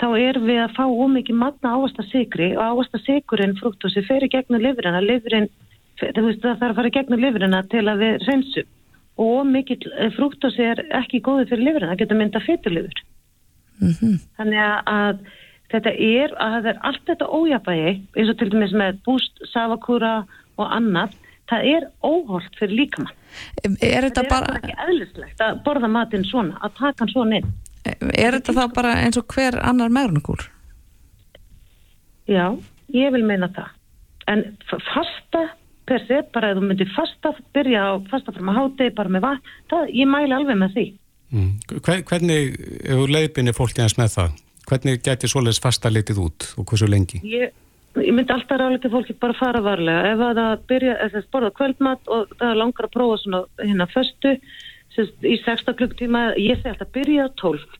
þá erum við að fá ómikið magna ávasta sigri og ávasta sigurinn frúktósi í gegnum lifurina, lifurinn það þarf að fara gegnum lifurina til að við reynsum og ómikið eh, frúktósi er ekki góðið fyrir lifurina, það getur mynda fyrirlifur mm -hmm. þannig að þetta er að það er allt þetta ójabægi eins og til dæmis með búst, savakúra og annað, það er óholt fyrir líkamann er þetta það bara er ekki eðlislegt að borða matinn svona að taka hann svona inn er þetta þá bara eins og hver annar meðrungur? Já, ég vil meina það en fasta per se, bara ef þú myndir fasta byrja á fasta fram að háti, bara með vatn það, ég mæli alveg með því mm. Hvernig, ef þú leiðbynir fólk eins með það, hvernig getur svoleiðis fasta litið út og hversu lengi? Ég ég myndi alltaf ráðleika fólki bara fara varlega. Ef það byrja, ef það borða kvöldmatt og það langar að prófa svona hérna föstu í 16 klukktíma ég segi alltaf byrja á 12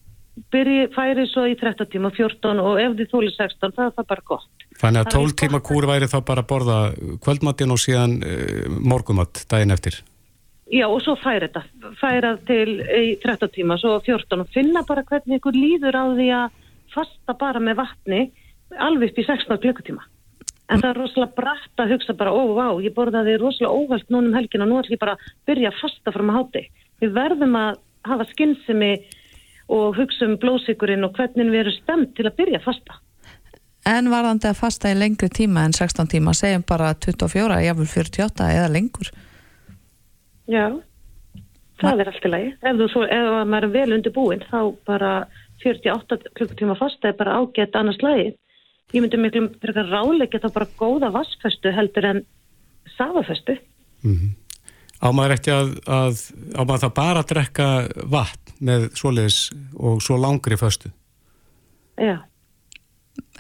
byrja, færi svo í 13 tíma 14 og ef þið þóli 16 það er það bara gott. Þannig að 12 tíma kúr væri þá bara að borða kvöldmattin og síðan uh, morgumatt daginn eftir Já og svo færi þetta færa til í 13 tíma svo 14 og finna bara hvernig ykkur líður á því að fasta bara með vatni alveg upp í 16 klukkutíma. En það er rosalega brætt að hugsa bara, ó, vá, ég borðaði rosalega óvælt núnum helgin og nú ætlum ég bara að byrja að fasta fram að háti. Við verðum að hafa skinnsemi og hugsa um blóðsíkurinn og hvernig við erum stemt til að byrja að fasta. En varðandi að fasta í lengri tíma en 16 tíma, segjum bara 24, jáfnvel 48 eða lengur? Já, það Ma er allt í lagi. Ef, þú, ef maður er vel undir búin, þá bara 48 klukkutíma fasta er bara ágætt annars lagið ég myndi miklu frekar ráleika þá bara góða vassfestu heldur en safafestu mm -hmm. Ámaður ekki að, að ámaður það bara að drekka vatn með svoleiðis og svo langri föstu? Já.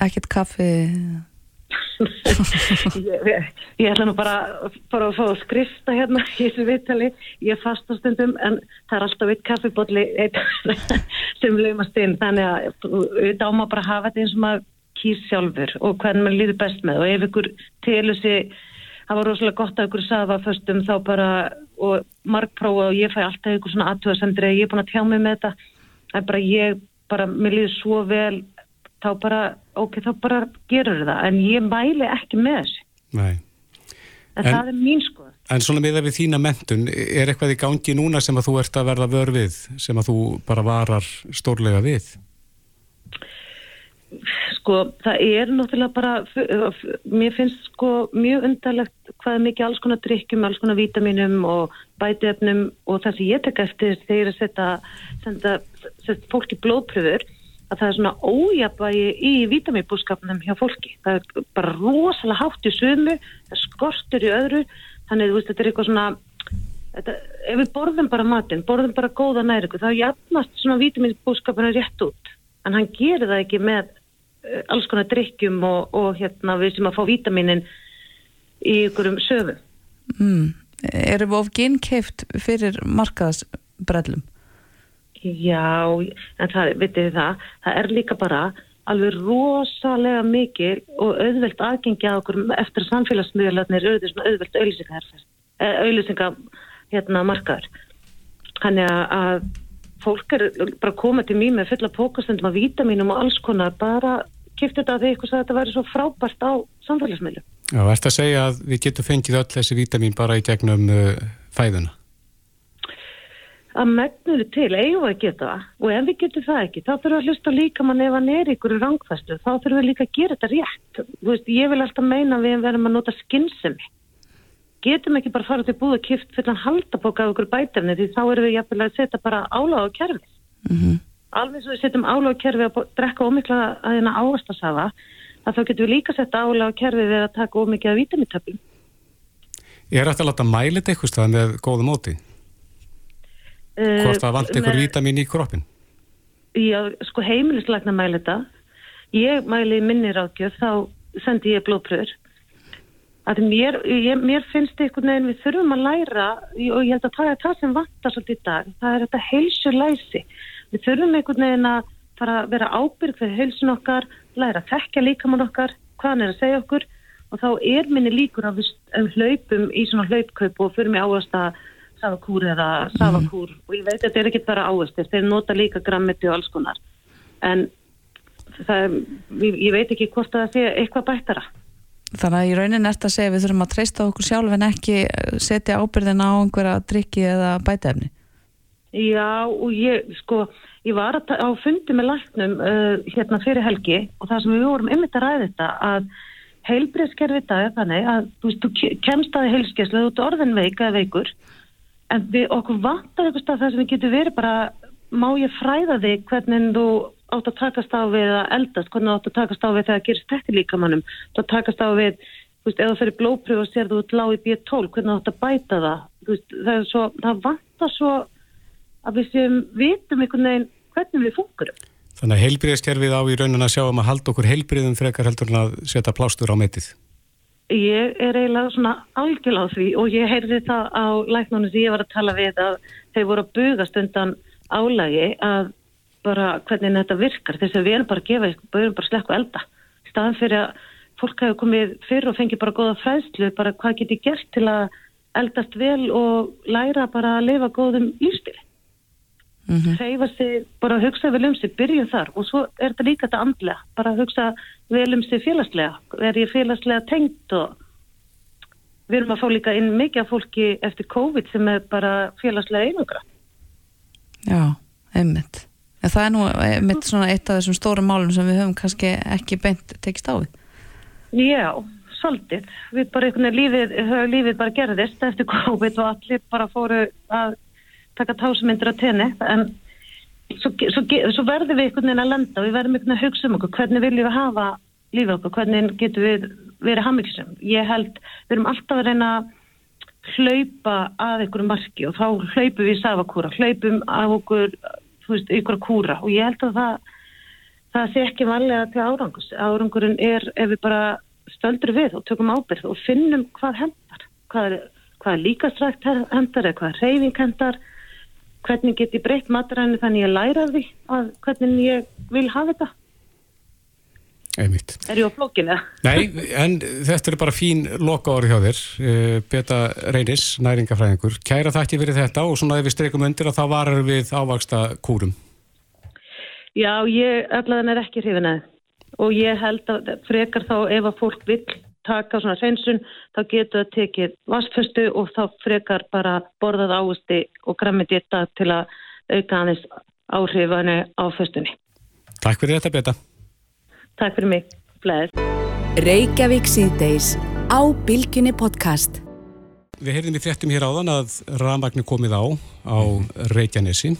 Ekkert kaffi ég, ég, ætla nú bara, bara að fá að skrifta hérna í þessu viðtali, ég fasta stundum en það er alltaf eitt kaffibotli sem lögumast inn. Þannig að auðvitað áma bara hafa þetta eins og maður kýr sjálfur og hvernig maður líður best með. Og ef ykkur telur sig það var rosalega gott að ykkur safa fyrstum þá bara og markprófa og ég fæ alltaf ykkur svona aðtöðasendur eða ég er búin að tjá mig með þetta er bara ég, bara mér líður svo vel þá bara, ok, þá bara gerur það en ég mæli ekki með þessu Nei En, en það er mín skoð. En svona með það við þína mentun, er eitthvað í gangi núna sem að þú ert að verða vör við, sem að þú bara varar stórlega við? Sko, það er náttúrulega bara, mér finnst sko mjög undarlegt hvað er mikið alls konar drikkjum, alls konar vítaminum og bætiöfnum og það sem ég tek eftir þegar setja, senda, setja fólki blóðpröfur, að það er svona ójabægi í vítaminbúskapnum hjá fólki. Það er bara rosalega hátt í sumu, það skortur í öðru, þannig veist þetta er eitthvað svona, þetta, ef við borðum bara matinn, borðum bara góða næringu, þá jafnast svona vítaminbúskapinu rétt út, en hann gerir það ekki með Eh, alls konar drikkjum og, og hérna við sem að fá vítaminin í ykkurum söfu mm. Erum við of gynkeift fyrir markaðsbrellum? Já, en það, vitið það það er líka bara alveg rosalega mikil og auðvelt aðgengja okkur eftir samfélagsmiðlarnir auðvelt auðlýsingar hérna markaður hann er að fólk er bara komað til mér með fulla pókastundum af vítaminum og alls konar bara kipta þetta að því eitthvað að þetta væri svo frábært á samfélagsmiðlu. Já, ert að segja að við getum fengið öll þessi vítamin bara í gegnum uh, fæðuna? Að megnur til, eigum við að geta það? Og ef við getum það ekki, þá þurfum við að hlusta líka mann ef hann er ykkur í rangfæstu, þá þurfum við líka að gera þetta rétt. Veist, ég vil alltaf meina að við verðum að nota skinnsemi getum ekki bara fara til búið og kipt fyrir að halda bóka af okkur bætefni því þá erum við jafnvel að setja bara áláð á kerfi mm -hmm. alveg svo við setjum áláð á kerfi að drekka ómikla að hérna áastasafa að þá getum við líka setja áláð á kerfi við að taka ómikið hvort það vant einhver vítamin í kroppin Já, sko heimilisleikna mælita ég mæli minnir ágjöf þá sendi ég blóðpröður mér, ég, mér finnst einhvern veginn við þurfum að læra og ég held að það er það sem vantar svolítið í dag það er þetta heilsu læsi við þurfum einhvern veginn að fara að vera ábyrg fyrir heilsun okkar læra að þekka líkamann okkar hvað hann er að segja okkur. Og þá er minni líkur að við hlaupum í svona hlaupkaup og fyrir mig áast að safakúr eða safakúr mm. og ég veit að þetta er ekki bara áast þeir nota líka grammiti og alls konar en það, ég veit ekki hvort að það sé eitthvað bættara Þannig að í raunin er þetta að segja við þurfum að treysta okkur sjálf en ekki setja ábyrðin á einhverja drikki eða bætefni. Já og ég sko, ég var á fundi með læknum uh, hérna fyrir helgi og það sem við vorum ymmit að ræða þetta að heilbreyðskerfi dag þannig að þú, veist, þú kemst að heilskeslu, þú ert orðin veik eða veikur en við okkur vantar eitthvað stað þar sem við getum verið bara má ég fræða þig hvernig þú átt að takast á við að eldast, hvernig þú átt að takast á við þegar það gerist þetta líka mannum, þú átt að takast á við þú veist, ef þú fyrir blópröfu og sér þú ert lág í B12, hvernig þú átt að bæta það? Veist, það, svo, það vantar svo að við séum vitum einhvern veginn hvernig við funkurum. Þannig að heilbriðskerfið á í raunin að sjá um að halda okkur heilbriðum frekar heldur en að setja plástur á metið. Ég er eiginlega svona algjörl á því og ég heyrði það á læknunum sem ég var að tala við að þeir voru að bugast undan álægi að bara hvernig þetta virkar þess að við erum bara að gefa, við erum bara að slekka elda. Staðan fyrir að fólk hefur komið fyrir og fengið bara goða fræðslu, bara hvað getur gert til að eldast vel og læra bara að lifa góðum lífsbyrði mm -hmm. hreyfa sig, bara að hugsa vel um sig byrja þar og svo er þetta líka þetta andlega bara að hugsa vel um sig félagslega. Er ég félagslega tengt og við erum að fá líka inn mikið af fólki eftir COVID sem er bara félagslega einangra Já, einmitt. En það er nú einmitt svona eitt af þessum stórum málum sem við höfum kannski ekki beint tekist á við. Já, svolítið. Við bara einhvern veginn lífið, lífið bara gerðist eftir COVID og allir bara fóru að taka tásmyndir á tenni. En svo, svo, svo verðum við einhvern veginn að landa og við verðum einhvern veginn að hugsa um okkur. Hvernig viljum við hafa lífið okkur, hvernig getum við verið hafmyggsum. Ég held við erum alltaf að reyna hlaupa að einhverju marki og þá hlaupum við í safakúra, hlaupum af okkur þú veist, einhverja kúra. Og ég held að það það sé ekki vanlega til árangus. Árangurinn er ef við bara stöldur við og tökum ábyrð og finnum hvað hendar, hvað er, hvað er líkastrækt hendar eða hvað er reyfing hendar hvernig get ég breytt matræðinu þannig ég læra því að hvernig ég vil hafa þetta. Einmitt. Er ég á flókinu? Nei, en þetta er bara fín loka orð hjá þér. Eh, Beta Reynis, næringafræðingur Kæra þakki fyrir þetta og svona ef við streikum undir að þá varar við ávaksta kúrum. Já, ég allavega er ekki hrifin að og ég held að frekar þá ef að fólk vil taka svona hreinsun þá getur það tekið vassföstu og þá frekar bara borðað águsti og græmi ditta til að auka aðeins áhrifanu á föstunni. Takk fyrir þetta Beta. Takk fyrir mig. Bleið. Reykjavík síðdeis á Bilginni podcast. Við heyrðum í fréttum hér áðan að rafmagnu komið á á Reykjanesi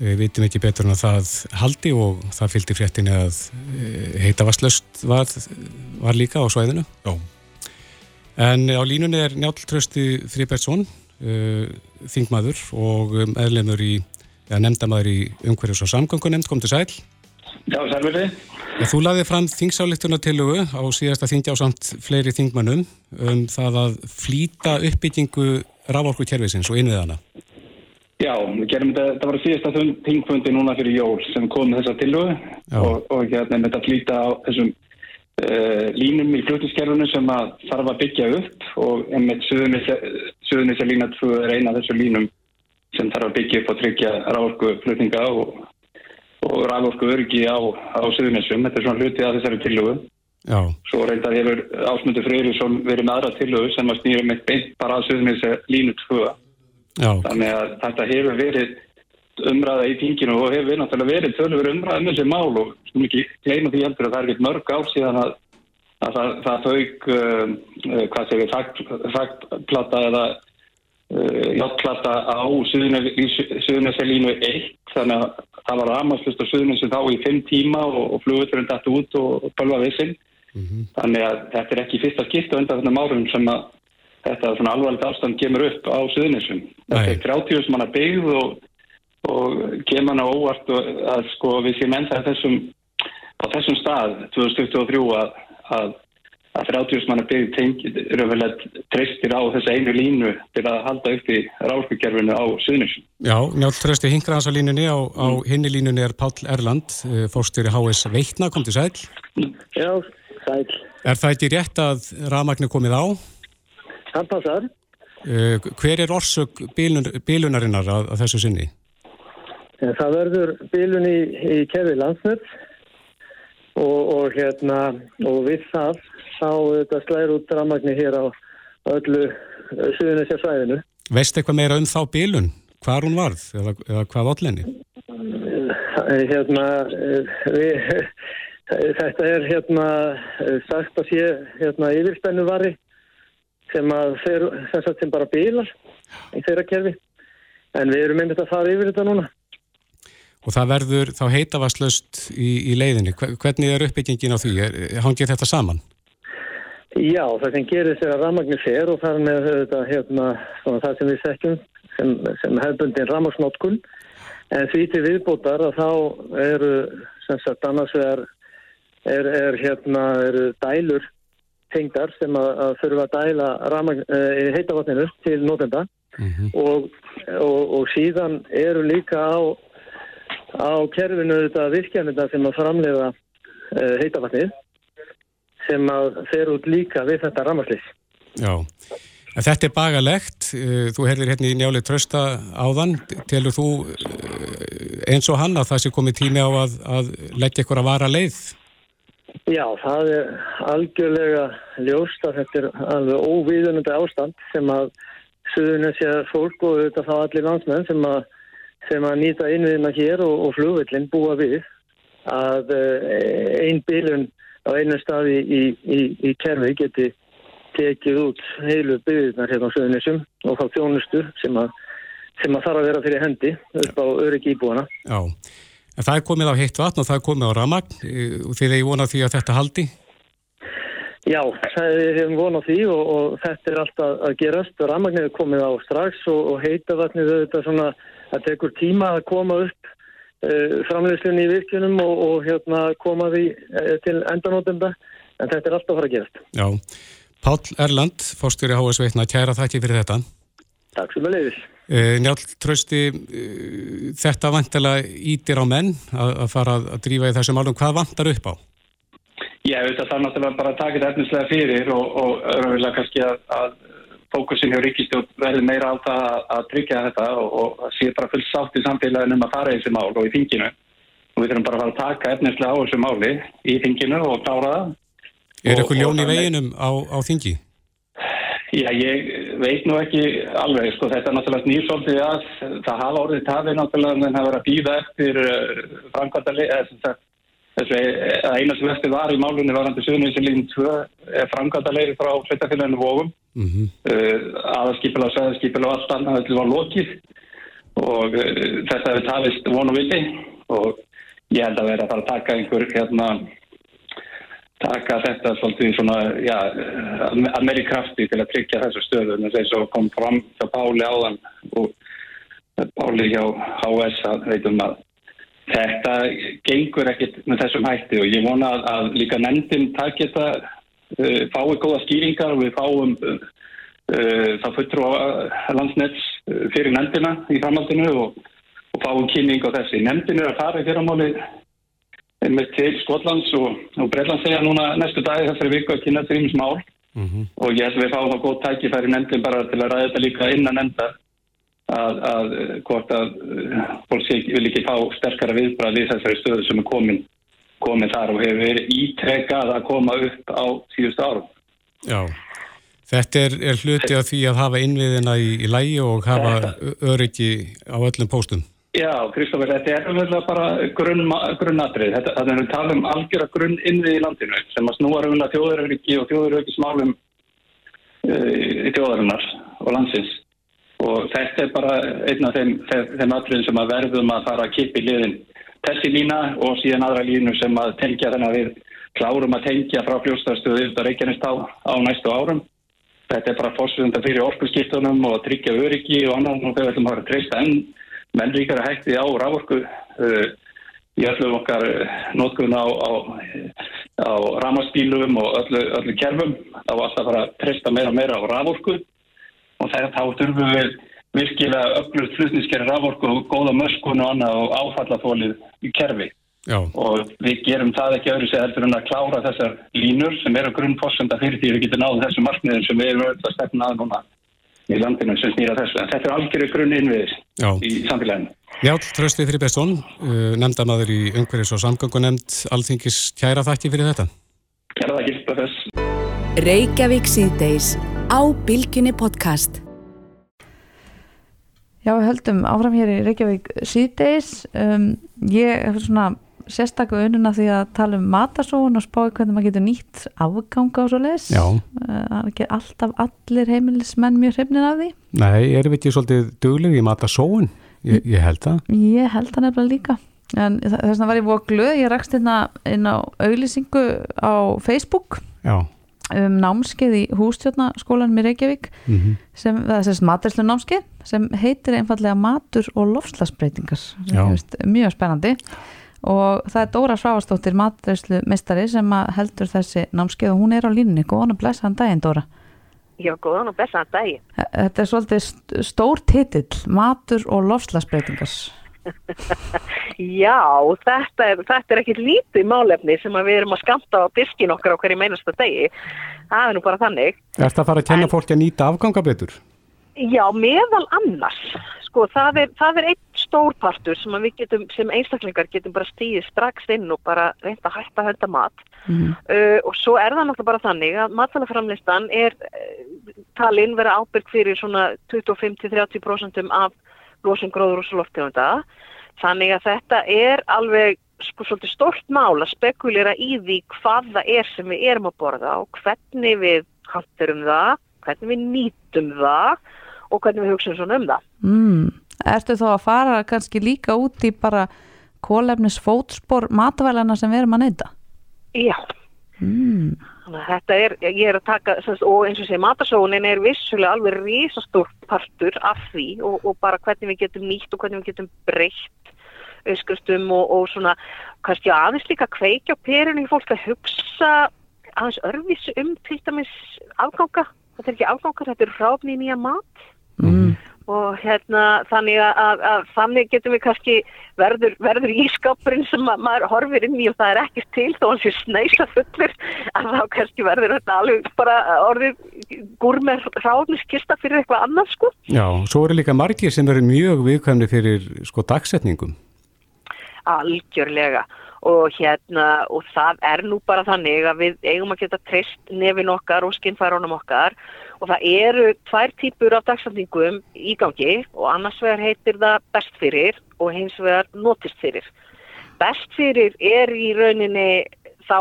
Við vitum ekki betur en að það haldi og það fylgdi fréttinni að eh, heitavastlöst var, var líka á svæðinu. Já. En á línunni er Njáltrösti Fribertsson, uh, þingmaður og meðlemur í, eða nefndamaður í umhverjus og samgöngunemnd, kom til sæl. Já, sælverði. Þú laðið fram þingsáleiktuna tilugu á síðasta þingja á samt fleiri þingmannum um það að flýta uppbyggingu rávorkukerfisins og innviðana. Já, við gerum þetta, þetta var síðasta þingfundi núna fyrir jól sem kom með þessa tilögu og, og hérna með þetta flýta á þessum uh, línum í fljóttiskerfunu sem að þarf að byggja upp og einmitt Suðunisja lína 2 er eina af þessu línum sem þarf að byggja upp og tryggja rávorku flutninga og, og rávorku örgi á, á Suðunisjum. Þetta er svona hluti af þessari tilögu. Já. Svo reyndar hefur Ásmundur Freyrísson verið með aðra tilögu sem að snýra með beint bara á Suðunisja línu 2 Já. Þannig að þetta hefur verið umræða í tíkinu og hefur náttúrulega verið tölur umræða um þessi mál og sem ekki gleyma því heldur að það er ekkert mörg ár síðan að, að það, það fauk, uh, hvað segir, faktplata eða uh, hjáttplata á Suðuneselínu 1 þannig að það var aðmannslust á Suðunesi þá í 5 tíma og, og fluguturinn dætt út og bölva vissinn. Mm -hmm. Þannig að þetta er ekki fyrsta skipta undan þennum árum sem að þetta svona alvarlega afstand kemur upp á Suðunisum. Þetta er 30 sem hann er byggð og, og kemur hann á óvart að sko við séum ennþá þessum, á þessum stað 2023 að, að, að 30 sem hann er byggð tengið raunverulegt treystir á þessu einu línu til að halda upp í ráðsbyggjarfinu á Suðunisum. Já, njátt treysti hingra hans á línunni, á, á mm. hinni línunni er Pál Erland, eh, fórstjóri HS Veitna, kom til sæl. Já, sæl. Er það ekki rétt að rafmagnu komið á? Það passar. Uh, hver er orsök bílun, bílunarinnar að, að þessu sinni? Eh, það verður bílun í, í kefi landsnöpp og, og, hérna, og við það þá þetta slæður út dramagnir hér á öllu eh, suðunisja svæðinu. Veist eitthvað meira um þá bílun? Hvar hún varð eða, eða hvað allenni? Hérna, við, Þetta er hérna sagt að sé hérna yfirspennu vari sem að þeir, að þeim bara bílar í þeirra kerfi en við erum einmitt að fara yfir þetta núna. Og það verður þá heitavaslust í, í leiðinni. Hvernig er uppbyggingin á því? Hangið þetta saman? Já, það sem gerir sér að ramagnir fer og þar með þetta, hérna, það sem við sekjum sem, sem hefðbundin ramagsnótkun en því til viðbútar að þá eru sem sagt annars vegar er, er hérna eru dælur tengdar sem að, að þurfa að dæla ramagn, e, heitavatninu til nótenda mm -hmm. og, og, og síðan eru líka á á kerfinu þetta virkjanita sem að framleiða uh, heitavatnið sem að fer út líka við þetta ramarslis. Já, en þetta er bagalegt. Eh, þú herðir hérna í njálið trösta áðan. Telur þú eh, eins og hann að það sé komið tími á að, að leggja ykkur að vara leið? Já, það er algjörlega ljóst að þetta er alveg óvíðunandi ástand sem að suðunisja fólk og þetta þá allir landsmenn sem að sem að nýta innviðina hér og, og flugvillin búa við að eh, einn bílun á einu staði í, í, í kerfi geti tekið út heilu byggðunar hérna á söðunisum og þá þjónustu sem að, sem að þarf að vera fyrir hendi upp á öryggi íbúana. Já, en það er komið á heitt vatn og það er komið á ramagn og því þeir vona því að þetta haldi? Já, það er hefum vonað því og, og þetta er alltaf að gerast. Ramagnir er komið á strax og, og heita vatnið auðvitað svona það tekur tíma að koma upp uh, framleyslunni í virkunum og, og hérna, koma því uh, til endanótenda en þetta er alltaf að fara að gerast. Já, Pál Erland, fórstjóri H.S. Veitna, kæra þakki fyrir þetta. Takk sem að leiðis. Uh, Njálf, trösti, þetta vantala ítir á menn að, að fara að drífa í þessum álum. Hvað vantar upp á? Já, þetta þarf náttúrulega bara að taka þetta efnislega fyrir og, og örfilega kannski að, að fókusin hjá Ríkistjórn verður meira á það að tryggja þetta og það sé bara fullt sátt í samfélaginu um að fara í þessi mál og í þinginu og við þurfum bara að fara að taka efnislega á þessu máli í þinginu og klára það. Er eitthvað ljón í veginum á, á þingi? Já, ég veit nú ekki alveg, sko, þetta er náttúrulega nýrsóltið að það hafa orðið tafið náttúrulega en það verður að býða eftir uh, framkvæmdali, eða sem sagt Þessu eina sem eftir var í málunni varandi Suðuninslinni 2 er framkvæmdalegri frá sveitafélaginu Vógum. Mm -hmm. uh, Aðarskipil og sæðarskipil og allt annað þetta var lokið og uh, þetta hefur talist vonu villi og ég held að vera að fara að taka einhver hérna taka þetta svolítið svona já, að meiri krafti til að tryggja þessu stöðu en þess að kom fram hjá Páli áðan og Páli hjá HS að veitum að Þetta gengur ekkert með þessum hætti og ég vona að, að líka nefndin takk þetta, uh, fái góða skýringar og við fáum uh, uh, það fötru á landsnets uh, fyrir nefndina í framhaldinu og, og fáum kynning á þessi. Nefndin er að fara í fyrramáli með til Skotlands og, og Breitlands segja núna næstu dag þessari viku að kynna þrjum smál mm -hmm. og ég held að við fáum það góð tækifæri nefndin bara til að ræða þetta líka innan nefndar að, að hvort að uh, fólk vil ekki fá sterkara viðbrað við þessari stöðu sem er komin, komin þar og hefur verið ítrekkað að koma upp á síðust árum. Já, þetta er, er hluti af því að hafa innviðina í, í lægi og hafa öryggi á öllum póstum. Já, Kristófur, þetta er umverulega bara grunn, grunnatrið. Þetta er að tala um algjör að grunn innvið í landinu sem að snúa umverulega þjóðuröryggi og þjóðuröryggismálum uh, í þjóðarinnar og landsins og þetta er bara einn af þeim, þeim, atriðin sem að verðum að fara að kipa í liðin þessi lína og síðan aðra línu sem að tengja þennan við klárum að tengja frá fljóstaðstöðu yfir Reykjanest á, næstu árum. Þetta er bara fórsvönda fyrir orkuskiptunum og tryggja öryggi og annan og við ætlum að treysta enn mennríkara hætti á rávorku uh, í öllum okkar uh, nótkunna á, á, á ramaspílum og öllu, öllu kerfum. Það var alltaf að fara að treysta meira og meira á rávorku og þá þurfum við virkilega öflugt flutniskerri raforku og góða möskun og annað og áfallafólið í kerfi Já. og við gerum það ekki öðru sig heldur en að klára þessar línur sem eru grunnfossenda fyrir því við getum náðu þessu markmiðin sem við erum öll að stefna að núna í landinu sem snýra þessu en þetta er algjörðu grunn innviðis í samfélaginu. Já, Trösti Þrýbjörnsson uh, nefndamaður í Ungverðis og samgangunemnd Alþingis kæra þakki fyrir þetta. Kæra þakki fyrir þess. Reykjavík síðdeis á Bilginni podcast. Já, við höldum áfram hér í Reykjavík síðdeis. Um, ég hef svona sérstakku ununa því að tala um matasóun og spáði hvernig maður getur nýtt afganga og svo les það er ekki alltaf allir heimilismenn mjög hrifnir af því. Nei, erum við ekki svolítið duglega í matasóun? Ég, ég held það. Ég held það nefnilega líka. En þess vegna var ég búið að glöð ég rakst inn, inn á auðlýsingu á Facebook Já. um námskeið í hústjórnaskólanum í Reykjavík mm -hmm. sem, það er sérst maturslu námskeið sem heitir einfallega matur og lofslagsbreytingar mjög spennandi og það er Dóra Sváastóttir maturslu mistari sem heldur þessi námskeið og hún er á línni, góðan og blessaðan daginn Dóra Já, góðan og blessaðan daginn Þetta er svolítið stór titill matur og lofslagsbreytingar Já, þetta er, þetta er ekkit lítið málefni sem við erum að skamta á diskin okkar á hverju meinasta degi. Það er nú bara þannig. Er þetta að fara að kenna en, fólki að nýta afgangabetur? Já, meðal annars. Sko, það er, það er einn stórpartur sem við getum, sem einstaklingar getum bara stíðið strax inn og bara reynda að hætta að hölda mat. Mm. Uh, og svo er það náttúrulega bara þannig að matalaframlistan er uh, talinn vera ábyrg fyrir svona 25-30% af losun gróður og slóftegunda þannig að þetta er alveg sko svolítið stort mál að spekulera í því hvað það er sem við erum að borða og hvernig við hanterum það, hvernig við nýtum það og hvernig við hugsaum svona um það. Mm. Ertu þá að fara kannski líka út í bara kólefnis fótspor matvælana sem við erum að neyta? Já. Mm. Þetta er, ég er að taka, og eins og sé matasónin er vissulega alveg risastór partur af því og, og bara hvernig við getum nýtt og hvernig við getum breytt auðskustum og, og svona, kannski aðeins líka kveikja perinu í fólk að hugsa aðeins örfis um til dæmis afganga, þetta er ekki afganga, þetta er ráfni í nýja mat. Mm og hérna þannig að, að, þannig getum við kannski verður, verður ískapurinn sem maður horfir inn í og það er ekkert til þó hans er sneisa fullur að þá kannski verður þetta alveg bara orðið gúr með ráðniskista fyrir eitthvað annað sko. Já, svo eru líka margir sem eru mjög viðkvæmni fyrir sko dagsetningum. Algjörlega og hérna og það er nú bara þannig að við eigum að geta treyst nefin okkar og skinnfærónum okkar og það eru tvær típur af dagsendingum í gangi og annars vegar heitir það best fyrir og hins vegar notist fyrir. Best fyrir er í rauninni þá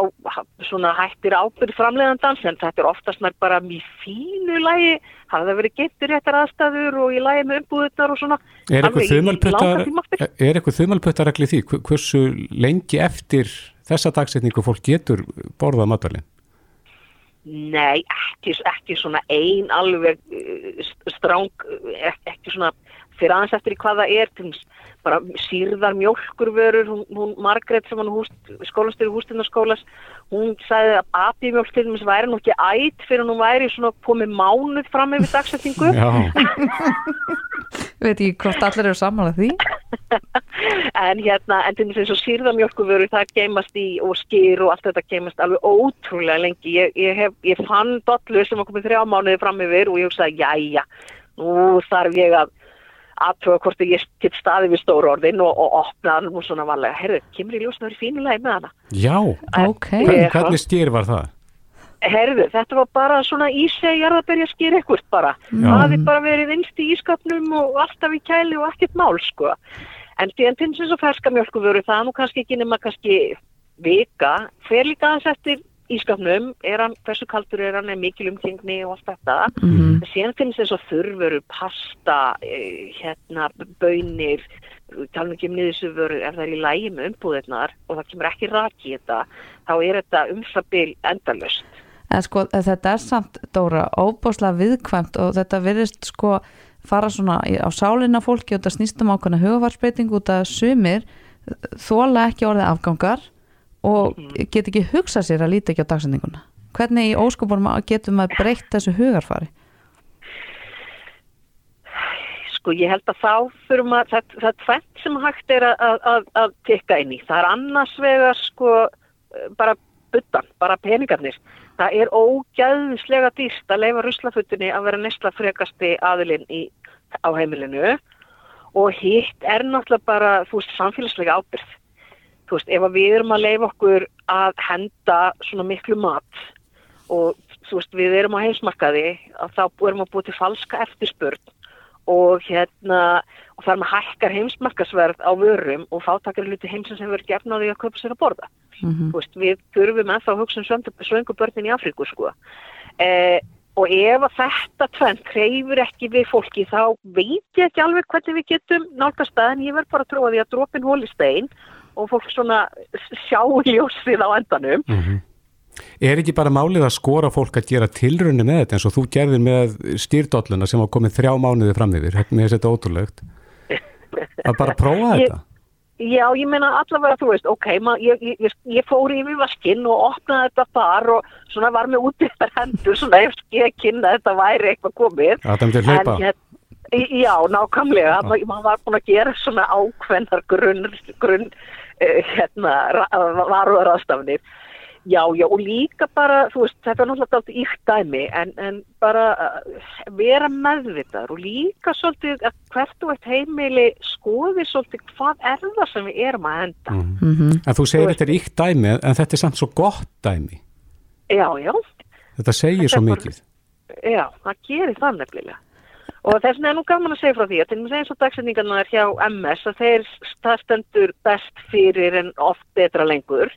svona hættir ábyrð framleiðandans en þetta er oftast nær bara mjög fínu lægi, hafa það verið getur réttar aðstæður og í lægi með umbúðunar og svona. Er eitthvað þumalputtaregli því? Hversu lengi eftir þessa dagsetningu fólk getur borðað matalinn? Nei, ekki, ekki svona ein alveg uh, stráng, ekki svona fyrir aðeins eftir í hvað það er til bara sírðar mjölkurvörur hún, hún Margret sem hann skólastur í hústindarskólas hún sagði að abimjölk til dæmis væri nú ekki ætt fyrir hún væri svona komið mánuð fram yfir dagsettingu veit ég hvort allir eru samanlega því. En hérna en til þess að sírðar mjölkurvörur það geimast í og skýr og allt þetta geimast alveg ótrúlega lengi. Ég, ég, hef, ég fann dollu sem var komið þrjá mánuði fram yfir og ég hugsaði jæja nú þarf ég að aðtöða hvort ég get staði við stóru orðin og, og opna hann og svona varlega, herru, kemur í ljósnaður í fínulega með hana. Já, ok. Hvern, hvernig skýr var það? Herru, þetta var bara svona íseg jarðabæri að skýra ekkert bara. Það hefði bara verið innst í ískapnum og alltaf í kæli og ekkert mál, sko. En því en til þess að ferska mjölku veru það nú kannski ekki nema kannski vika, fer líka aðeins eftir ískapnum, er hann, hversu kaldur er hann, er mikil umkringni og allt þetta. Mm -hmm. Síðan finnst þess að þurfuru, pasta, eh, hérna, bönir, talum ekki um niðursöfuru, ef það er í lægi með umbúðirnar og það kemur ekki raki í þetta, þá er þetta umsabil endalust. En sko þetta er samt, Dóra, óbáslega viðkvæmt og þetta virðist sko fara svona á sálinna fólki og þetta snýstum ákvæmna hugafarsbreyting út að sumir þóla ekki orðið afgangar og mm. get ekki hugsað sér að líta ekki á dagsendinguna hvernig í óskopunum getum maður breytt þessu hugarfari? Sko ég held að þá fyrir maður, það, það er tveit sem hægt er að, að, að tekka inn í. Það er annars vegar sko bara buttan, bara peningarnir. Það er ógæðislega dýrst að leifa ruslafutunni að vera nesla frekasti aðilinn í, á heimilinu. Og hitt er náttúrulega bara, þú veist, samfélagslega ábyrð þú veist, ef við erum að leifa okkur að henda svona miklu mat og þú veist, við erum á heimsmarkaði að þá erum að búið til falska eftirspurn og hérna og þar með hækkar heimsmarkasverð á vörum og fátakar hluti heimsins sem verður gefna á því að köpa sér að borða. Mm -hmm. veist, við þurfum ennþá að hugsa um svöngubörnin í Afríku sko. Eh, og ef að þetta trend kreyfur ekki við fólki þá veit ég ekki alveg hvernig við getum nálgast að en ég verð bara að tróða því að dropin hóli stein og fólk svona sjá ljósið á endanum. Mm -hmm. Er ekki bara málið að skora fólk að gera tilrunni með þetta eins og þú gerðir með stýrdolluna sem var komið þrjá mánuði fram yfir, mér finnst þetta ótrúlegt. Að bara prófa ég, þetta? Já, ég meina allavega þú veist, ok, ma, ég, ég, ég fór yfir vaskinn og opnaði þetta þar og svona var með út yfir hendur svona eftir ég kynna að þetta væri eitthvað komið. Það myndi hlaupa? en, Já, nákvæmlega, maður var búin að gera svona ákveðnar grunn, grunn hérna, varuðaraðstafnir Já, já, og líka bara, þú veist, þetta er náttúrulega allt íkt dæmi, en, en bara uh, vera meðvitaður og líka svolítið að hvert og eitt heimili skoði svolítið hvað er það sem við erum að henda. Mm -hmm. En þú segir þú þetta er íkt dæmi, en þetta er samt svo gott dæmi. Já, já. Þetta segir þetta svo mikið. Já, það gerir það nefnilega. Og þess vegna er nú gaman að segja frá því að til og með eins og dagsendingarna er hjá MS að þeir stendur best fyrir en oft betra lengur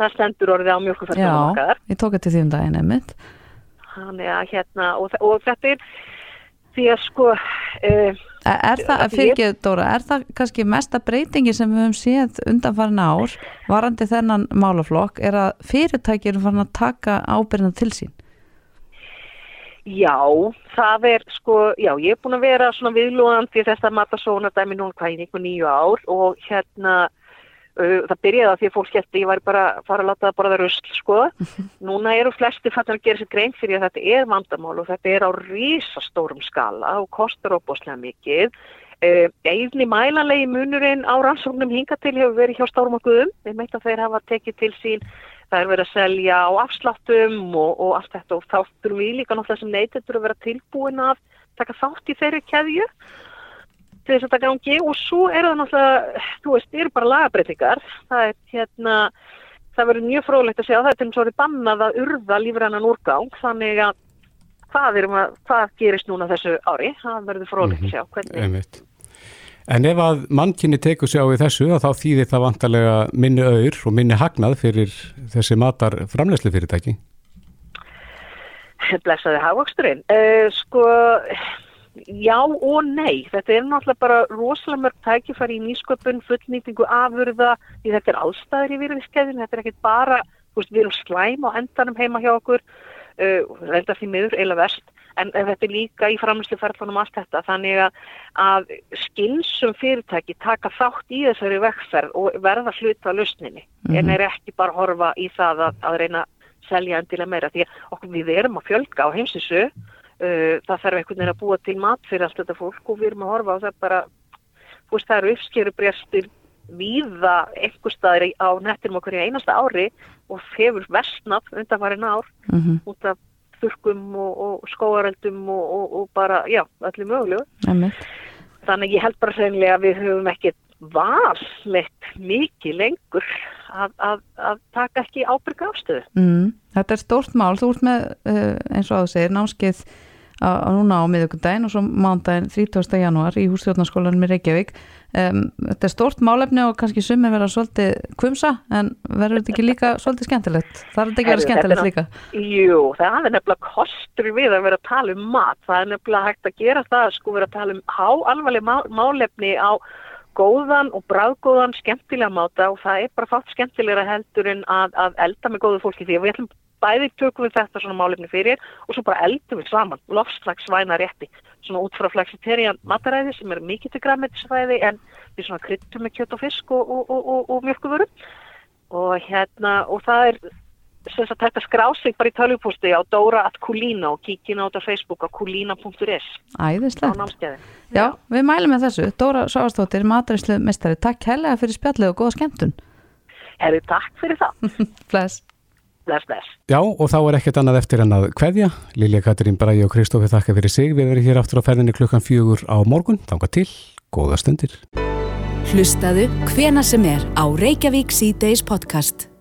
það stendur orðið á mjölkuferðunum okkar. Já, ég tók þetta því um daginn einmitt. Þannig að hérna, og, og þetta er því að sko... Uh, er það, fyrir. Dóra, er það kannski mesta breytingi sem við höfum séð undanfarn ár, varandi þennan málaflokk, er að fyrirtækir er farin að taka ábyrðina til sín? Já, það er sko, já, ég er búin að vera svona viðlóðandi þess að matasóna dæmi núna hvað í nýju nýju ár og hérna Uh, það byrjaði að því að fólk skellti, ég var bara að fara að láta það bara það rusl, sko. Núna eru flesti fattar að gera sér grein fyrir að þetta er vandamál og þetta er á rísastórum skala og kostar óbúslega mikið. Eifni mælanlegi munurinn á rannsóknum hinga til hefur verið hjá guðum. Við meit að þeir hafa tekið til sín, það er verið að selja á afsláttum og, og allt þetta. Og þá þurfum við líka náttúrulega sem neytendur að vera tilbúin að taka þátt í þeirri keðju til þess að það gangi. Og svo er það náttúrulega, þú veist, eru bara lagabreitingar, það er hérna, það verður mjög frólægt að segja, það. Er til og með svo bannað að urða lífrannan úrgang, þannig að hvað, að, hvað gerist núna þessu ári, það verður frólægt að segja, hvernig. En ef að mannkynni tekur sig á í þessu, þá þýðir það vantarlega minni auður og minni hagnað fyrir þessi matar framlegslu fyrirtæki? Blessaði hafvaksturinn. Uh, sko Já og nei, þetta er náttúrulega bara rosalega mörg tækifæri í nýsköpun, fullnýtingu, afurða, þetta er allstæður í virðiskeiðin, þetta er ekkit bara, veist, við erum slæm á endanum heima hjá okkur, reynda því miður, eila verst, en, en þetta er líka í framlýsluferðlanum allt þetta, þannig að, að skinsum fyrirtæki taka þátt í þessari vekkferð og verða hluta lausninni, mm -hmm. en er ekki bara horfa í það að, að reyna selja endilega meira, því að okkur við erum að fjölga á heimsinsu, Uh, það þarf einhvern veginn að búa til mat fyrir allt þetta fólk og við erum að horfa á það bara, þú veist það eru uppskerubrjastir víða einhver staðir á nettinum okkur í einasta ári og hefur vestnaf undan farin ár mm -hmm. út af þurkum og, og skóareldum og, og, og bara, já, allir mögulegu. -hmm. Þannig ég held bara hreinlega að við höfum ekkert valmett mikið lengur að, að, að taka ekki ábyrga ástöðu. Mm, þetta er stórt mál, þú ert með, uh, eins og að þú segir, námskeið á núna á miðugundaginn og svo mándaginn 30. janúar í hússtjórnarskólanum í Reykjavík. Um, þetta er stort málefni og kannski summi vera svolítið kvumsa en verður þetta ekki líka svolítið skemmtilegt? Þarf þetta ekki að vera skemmtilegt líka? Jú, það er nefnilega kostur við að vera að tala um mat, það er nefnilega hægt að gera það sko vera að tala um há alvarleg málefni á góðan og bráðgóðan skemmtilega máta og það er bara fátt skemmtilegra heldur en að, að elda með góðu fólki því að við ætlum bæði tökum við þetta svona málefni fyrir og svo bara eldum við saman. Lofslagsvæna rétti. Svona út frá flexiterian mataræði sem er mikið til græmitisræði en við svona kryttum með kjött og fisk og, og, og, og mjölkuvöru og hérna og það er sem sagt þetta skrásing bara í tölvupústi á Dóra at Kulína og kíkin á þetta Facebook á kulína.is Æðislegt. Já, við mælum með þessu. Dóra Sáastóttir, mataræslu mestari Takk helga fyrir spjallið og góða skemmtun. Herri, takk fyrir það. Bless bless, bless. Já, og þá er ekkert annað eftir en að hverja. Lilja Katrín Bræi og Kristófi þakka fyrir sig. Við verðum hér aftur á ferðinni klukkan fjögur á morgun. Þanga til, góða stundir. Hlustaðu hvena sem er á Reykjavík C-Days podcast.